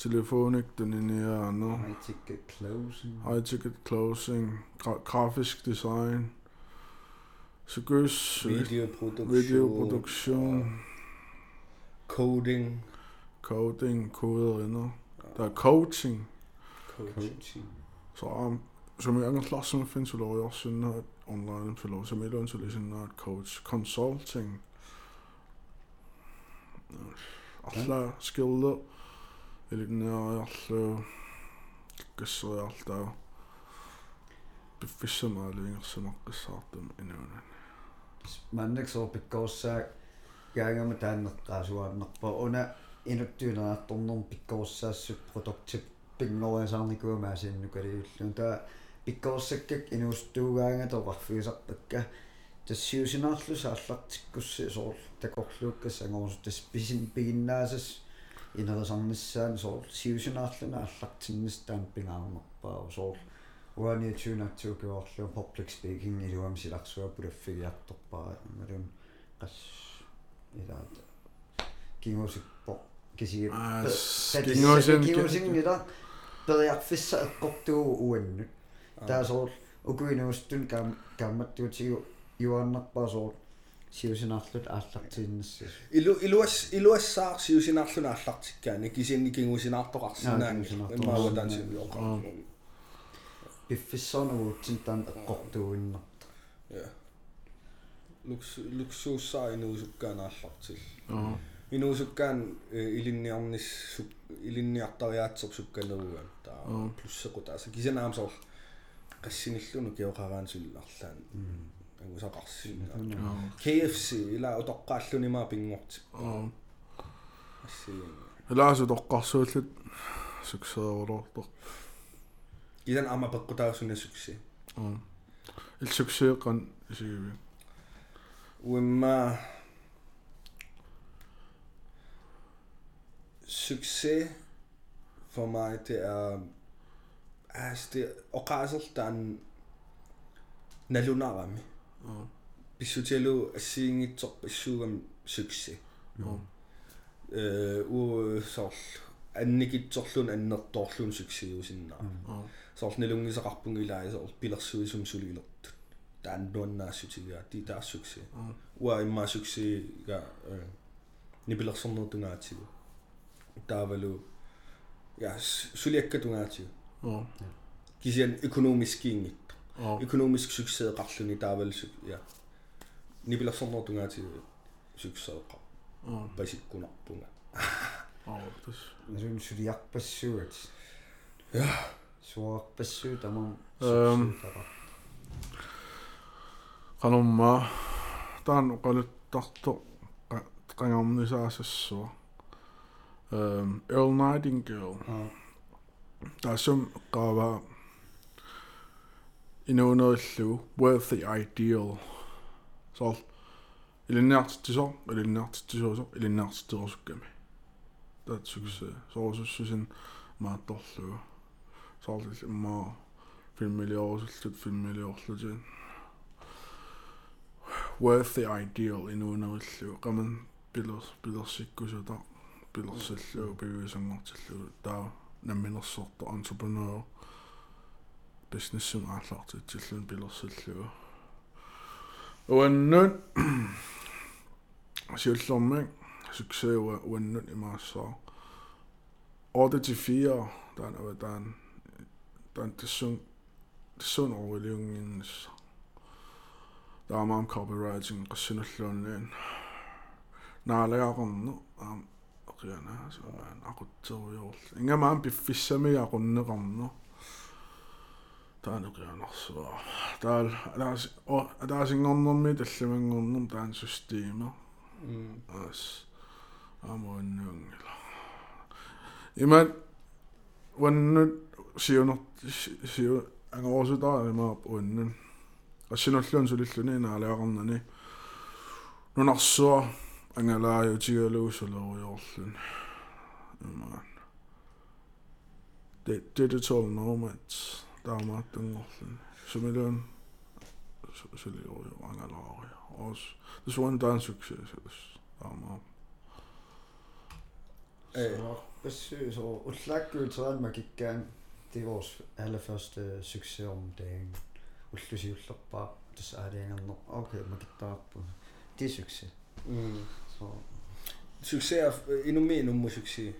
telefonik, den ene og andet. High ticket closing. High ticket closing. Gra- grafisk design. Så gøs. Øh, videoproduktion. Videoproduktion. Og coding. Coding, koder og andet. Der er coaching. Coaching. Så um, som jag kan klassa med finns väl jag synar online för lov som är lön så liksom när coach consulting. Alla skillar eller den er alla gysser alt der, befisser mig længere, som jeg kan sige dem i nævnen. маннак соо пиккоорсаа яагама тааннеққаасуааннерпа уна инуттуинераатторнерм пиккоорсаассут продуктип пингориасаарникуамаасиинну калиуллун таа пиккоорсаккак инуустуугаанга тоқарфигисарпакка. Тассиусинаарлу сааллартиккусси соор такорлууккас ангорсу тас писин пигиннаасас инерисарниссаан соор сиусинаарлуна аллартиннис таан пингаарнерпаа соор уани тюнатсуукуорлу public speaking илуам силарсуа пулаффигиарторпара малун қас илаат кингусиппо киси Ah, кингусин- кингусингила периарфисса эққортуу уаннут таасоор укуинуустун каам каамматтуутигу юаннарпаа соор сиусинаарлут ааллартииннассас илу илуас илуассаар сиусинаарлуна аллартиккаани кисинни кингусинаартоқарсинаани кингусинаартоқарсинаани. имаава таансиулоқар пиффиссорнагуутсин таан эққортууиннар я лукс луксууссаа инуусуккаанааллартил Ja. инуусуккаан илинниарнис илинниартариаатсер сукканеруган таа плюссеқу тааса кисанаам соор qassinnillunu kioqaraan Ja. KFC ила утоққааллунимаа пингортип Ja. ассиин илаасу тоққарсууллут суксеерулоортор идан ама пеккутаарсуна сукси илсуксеэқан исигиви уимма succes for mig det er altså det oqasertaan nalunarami pissutelu assiingitsoq issuugam succes э уу сорл анникитсорлун аннерторлун суксиусиннаа сорл налунгисақарпун илаа сорл пилерсуисум сулилертут тааннуаннаассутигиа ти таассукси уа имма суксига нипилерсорнертунгаатигу таавалу я сулиаккатунгаатигу оо кисиан экономискиингит оо экономиск суксеэқарлуни таавалу я нипилерсорнертунгаатигу суксеэқа оо. Пасиккунарпунга оо тус Насум сулиарпассуат. я Суарпассуу тамам. Эм. qanumma taan qaluttarto qangarnisaasassua ehm Earl Nightingale taasum qaava inuunerullu worth the ideal so ilinniartittisor ilinniartittisoosor ilinniartittiorsukkami taat sukse soosussusin maattorlugu soorlil immaa filmiliorsullut filmiliorlutin worth the ideal inuunerullu qaman pillers pillersikkusuta pillersallu pivisangortillu taa намминерсорто entrepreneur Businessum ааллартитсиллун пилерсаллуга уаннут сиуллэрмик суксеуа уаннут имаассаа fire таан ава таан таан тассун тассун орвилиунгиннс таамаам copywriting qassiнуллуунниин наалаақарну аам оқиана саан ақутсериорл ингамаам пиффиссамиақуннеқарну таан оқианарсуа таал алаас о алаасингорнэрми талламангорнер таан система ас амуаннуангила имат ваннут сиунер сиу ангорсутаа имаап уаннун ассинуллуун сулиллуни наалаақарнани нунарсуа ангалаajutigaluusuleruyorlun имаан digital nomads 남았던 것은 스물은 실리오 왕가라오요. 어스 desuden dansuksess 남아. Jeg synes over Utlagøl Trædmark igen. Det er vores allerførste succes om dagen. Utløs i Utloppa, det så er det en anden. Okay, man kan tage på. Det er succes. Mm. Så. Succes er endnu mere endnu succes.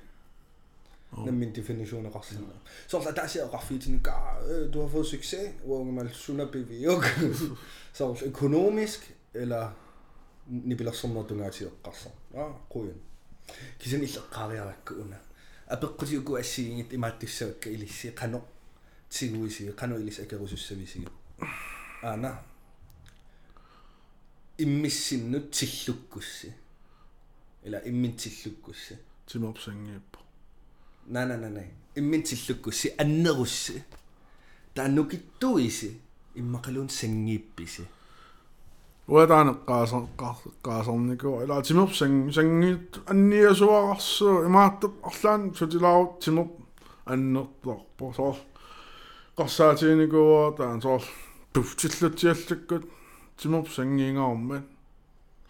من من ديفينيشون قصدنا صرت تاسي قفيتني كا du har fået succes hvor man suna biviok så økonomisk eller nibila somna dunga til qassa ah qoyan kisan illa qariarakkuuna apeqqutiuku assiingit imaattussavakka ilissi qano tiguisi qano ilis akerusussamisi ana immissinnut tillukkussi eller immin tillukkussi timorsangiappo Nej, nej, nej, nej. Immin tillukkussi annerussi. Taannukittuisi immaqaluun sangiippisi. уатаане qaasar qaasarniku ila timopsang sangiit anniasuararsu imaattup arlaan sutilaaru timop аннерторпо соор qarsaatiinikuua taan соор puftillutiallakkut timop sangiingaarmat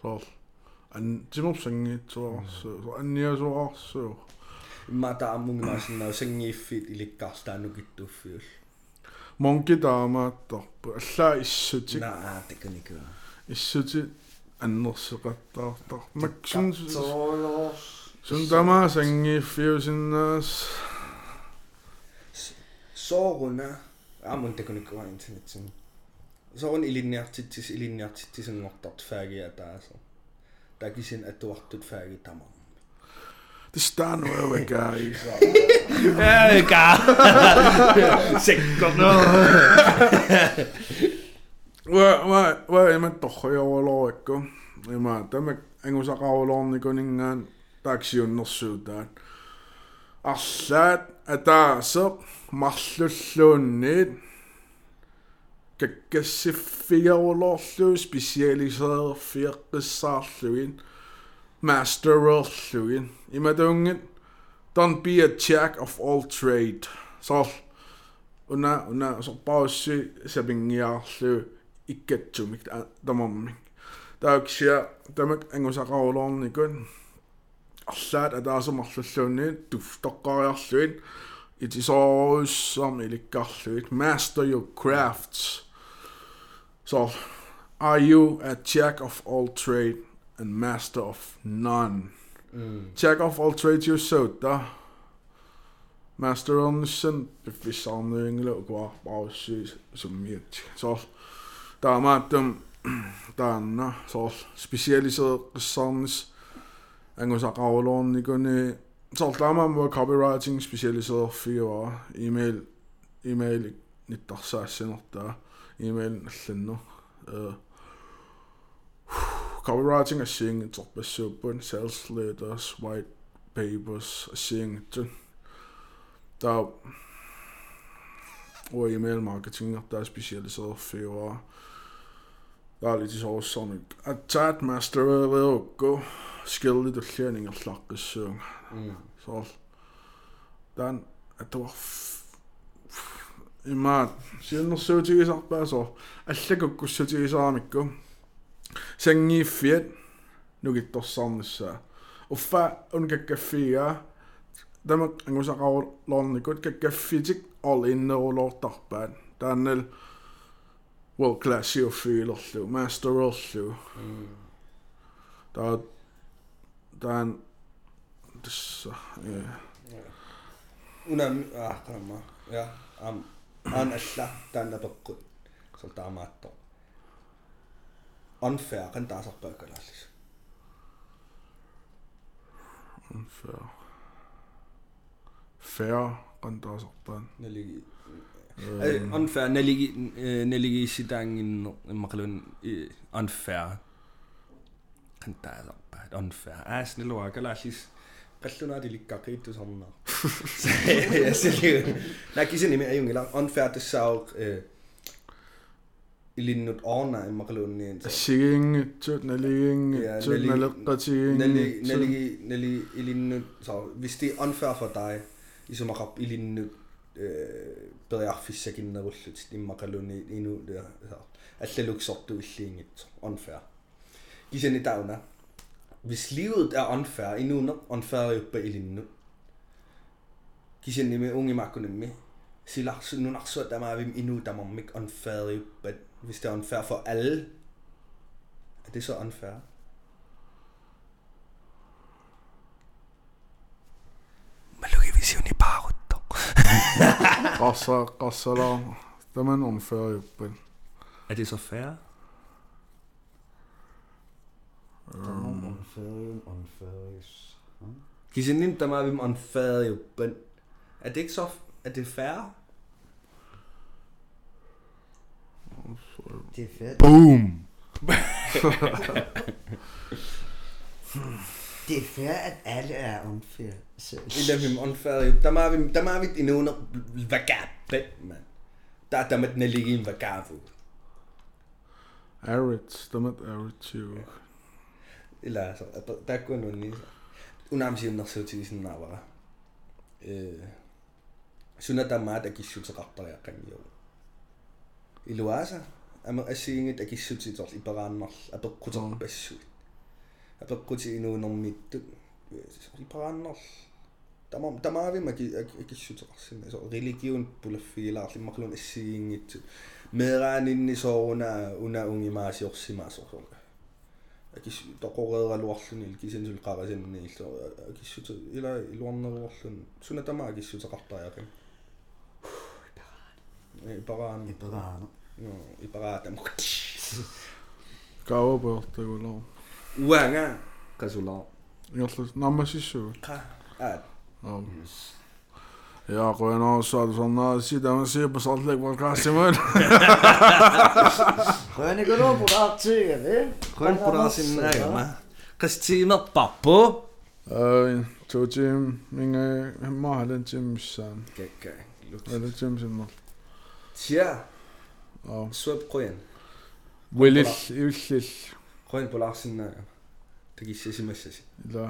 соор ан timop sangiitsuararsu соор анниасуарарсу Imma taammunginaasinnaau sangiiffit ilikkaars taannukittuuffiul. монки таамааттарпу аллаа иссути Naa, tekniikka. иссути аннерсеқаттаартар максун Katsoos. sun тамаа сангииффиусиннаас Sooruna aamun tekniikka internetsin. Soorun ilinniartittis ilinniartittisengortart faagia the stand where we're going. There we go. Sick, god no. Wa, wa, wa, ema tohoi awa loekko. Ema, tämä engusa kauloon nikon ingaan taksi on nossuutaan. Allaat, ataasa, mallullunnit. Kakkassiffiga olorlu, spesialiserfiaqqissaarluin. master of llwyn i madungin. Don't be a jack of all trade. So, una, una, so pausi sebingiarlu ikketsumik tamammin. Tauksia, tämät engusakaulon nikun. Allaat ataasamarlulluunniin tuftoqqariarluin. Itisoruussam ilikkarluit. Master your crafts. So, are you a jack of all trade? and master of none. Mm. Check off all trades you da. Master of on sin. Befissamlingler går bagsys som et så der er meget dem der er så specialiseret sans angående ravlån i kunne så der er meget copywriting specialiseret fyre ah. email email nittar sassinor der email allinner øh uh, copywriting ashintsho basubon sales letters white papers ashintso der og e-mail marketing der er specialiseret for der er lidt så sådan at chat master vil gå skille det læring og slakke så så den at det var i mat sjældent så til så bare så alle går så til så mig sangiiffiat nugittorsaarnissa uffa unkakkaffia tama angusaqarlornikut kakkaffitik all innerulortarpaat taannal world class siuffilorlu masterorlu dan, taan tässä unam ah tamma ja am an alla taanna tokkut soltaamaattor unfair kan tasak pakalallis unfair. Fair kan tasak pan naligi unfair naligi naligi sitangin maqlun unfair. Kan tasak pan unfair. As nilwa kalallis se, likkaqiittusarnaa ja sili nakisini me ayungila unfair tassauq ಇಲ್ಲಿ ಅವನ್ನ ಮಕ್ಕಳು ಸಿಗಿಂಗ್ ನೆಲಿಗಿಂಗ್ ನೆಲಿಗಿ ನೆಲಿಗಿ ನೆಲಿ ಇಲ್ಲಿ så hvis det er unfair for dig ligesom at rappe ili nu bedre jeg fisk ikke når du i makaloni endnu der så alt det lukker op du vil inget unfair gisen i dagene hvis livet er unfair endnu når unfair er jo på ili nu gisen i med unge makaloni sillä sinun aksua tämä vim inu tämä on mik unfair jo hvis det er unfair for alle er det så unfair visioni paarutto. qassa qassala taman unfairjuppan Er det så fair? Unfair, unfair. Kisinin tamaavim unfair juppan. Er det ikke så er det fair? Det er fedt. Boom! det er fair, at alle er unfair. Illa vi unfair. Der må vi, der må vi inne under vagabe, mand. Der der med den ligge en vagabu. Average, der med average, jo. Illa altså, der går noget nede. Unam siger, når så til sådan navara. Øh. Sunna der meget, der gik sjukt ret der kan jo. Iluasa. Ama assiingit akissutit iparaannarl apeqquterpassuit. Apeqquti inuunermittut iparaannarl tamam tamaavim aki akissuteqarsinna so religion pulaffigilaarlimmaqlun assiingittu meeraaninni sooruna una ungimaasiorsimaasorluga akis toqoreeraluarluni kisensul qarasinni illu akissute ila iluarneruarlun suna tama akissuteqartariaqim iparaan Det er bedre. No iparaatam kaavapeortagular uanga qasula iorlu nammasissugu qa aat Um. Ja, qoyanaa saadusarnaa sidamasi pasarlik podcast-imul. Rønne går på der TV. qan puraasinnaagama qastiimerparpu Ai, tuotiin minge mahalen timsaan. Kakka. Eller timsin Tia. Ja. Swap qoyan. Willil, illil. Qoyan polarsinnaaga. Takissasimassasi. Ila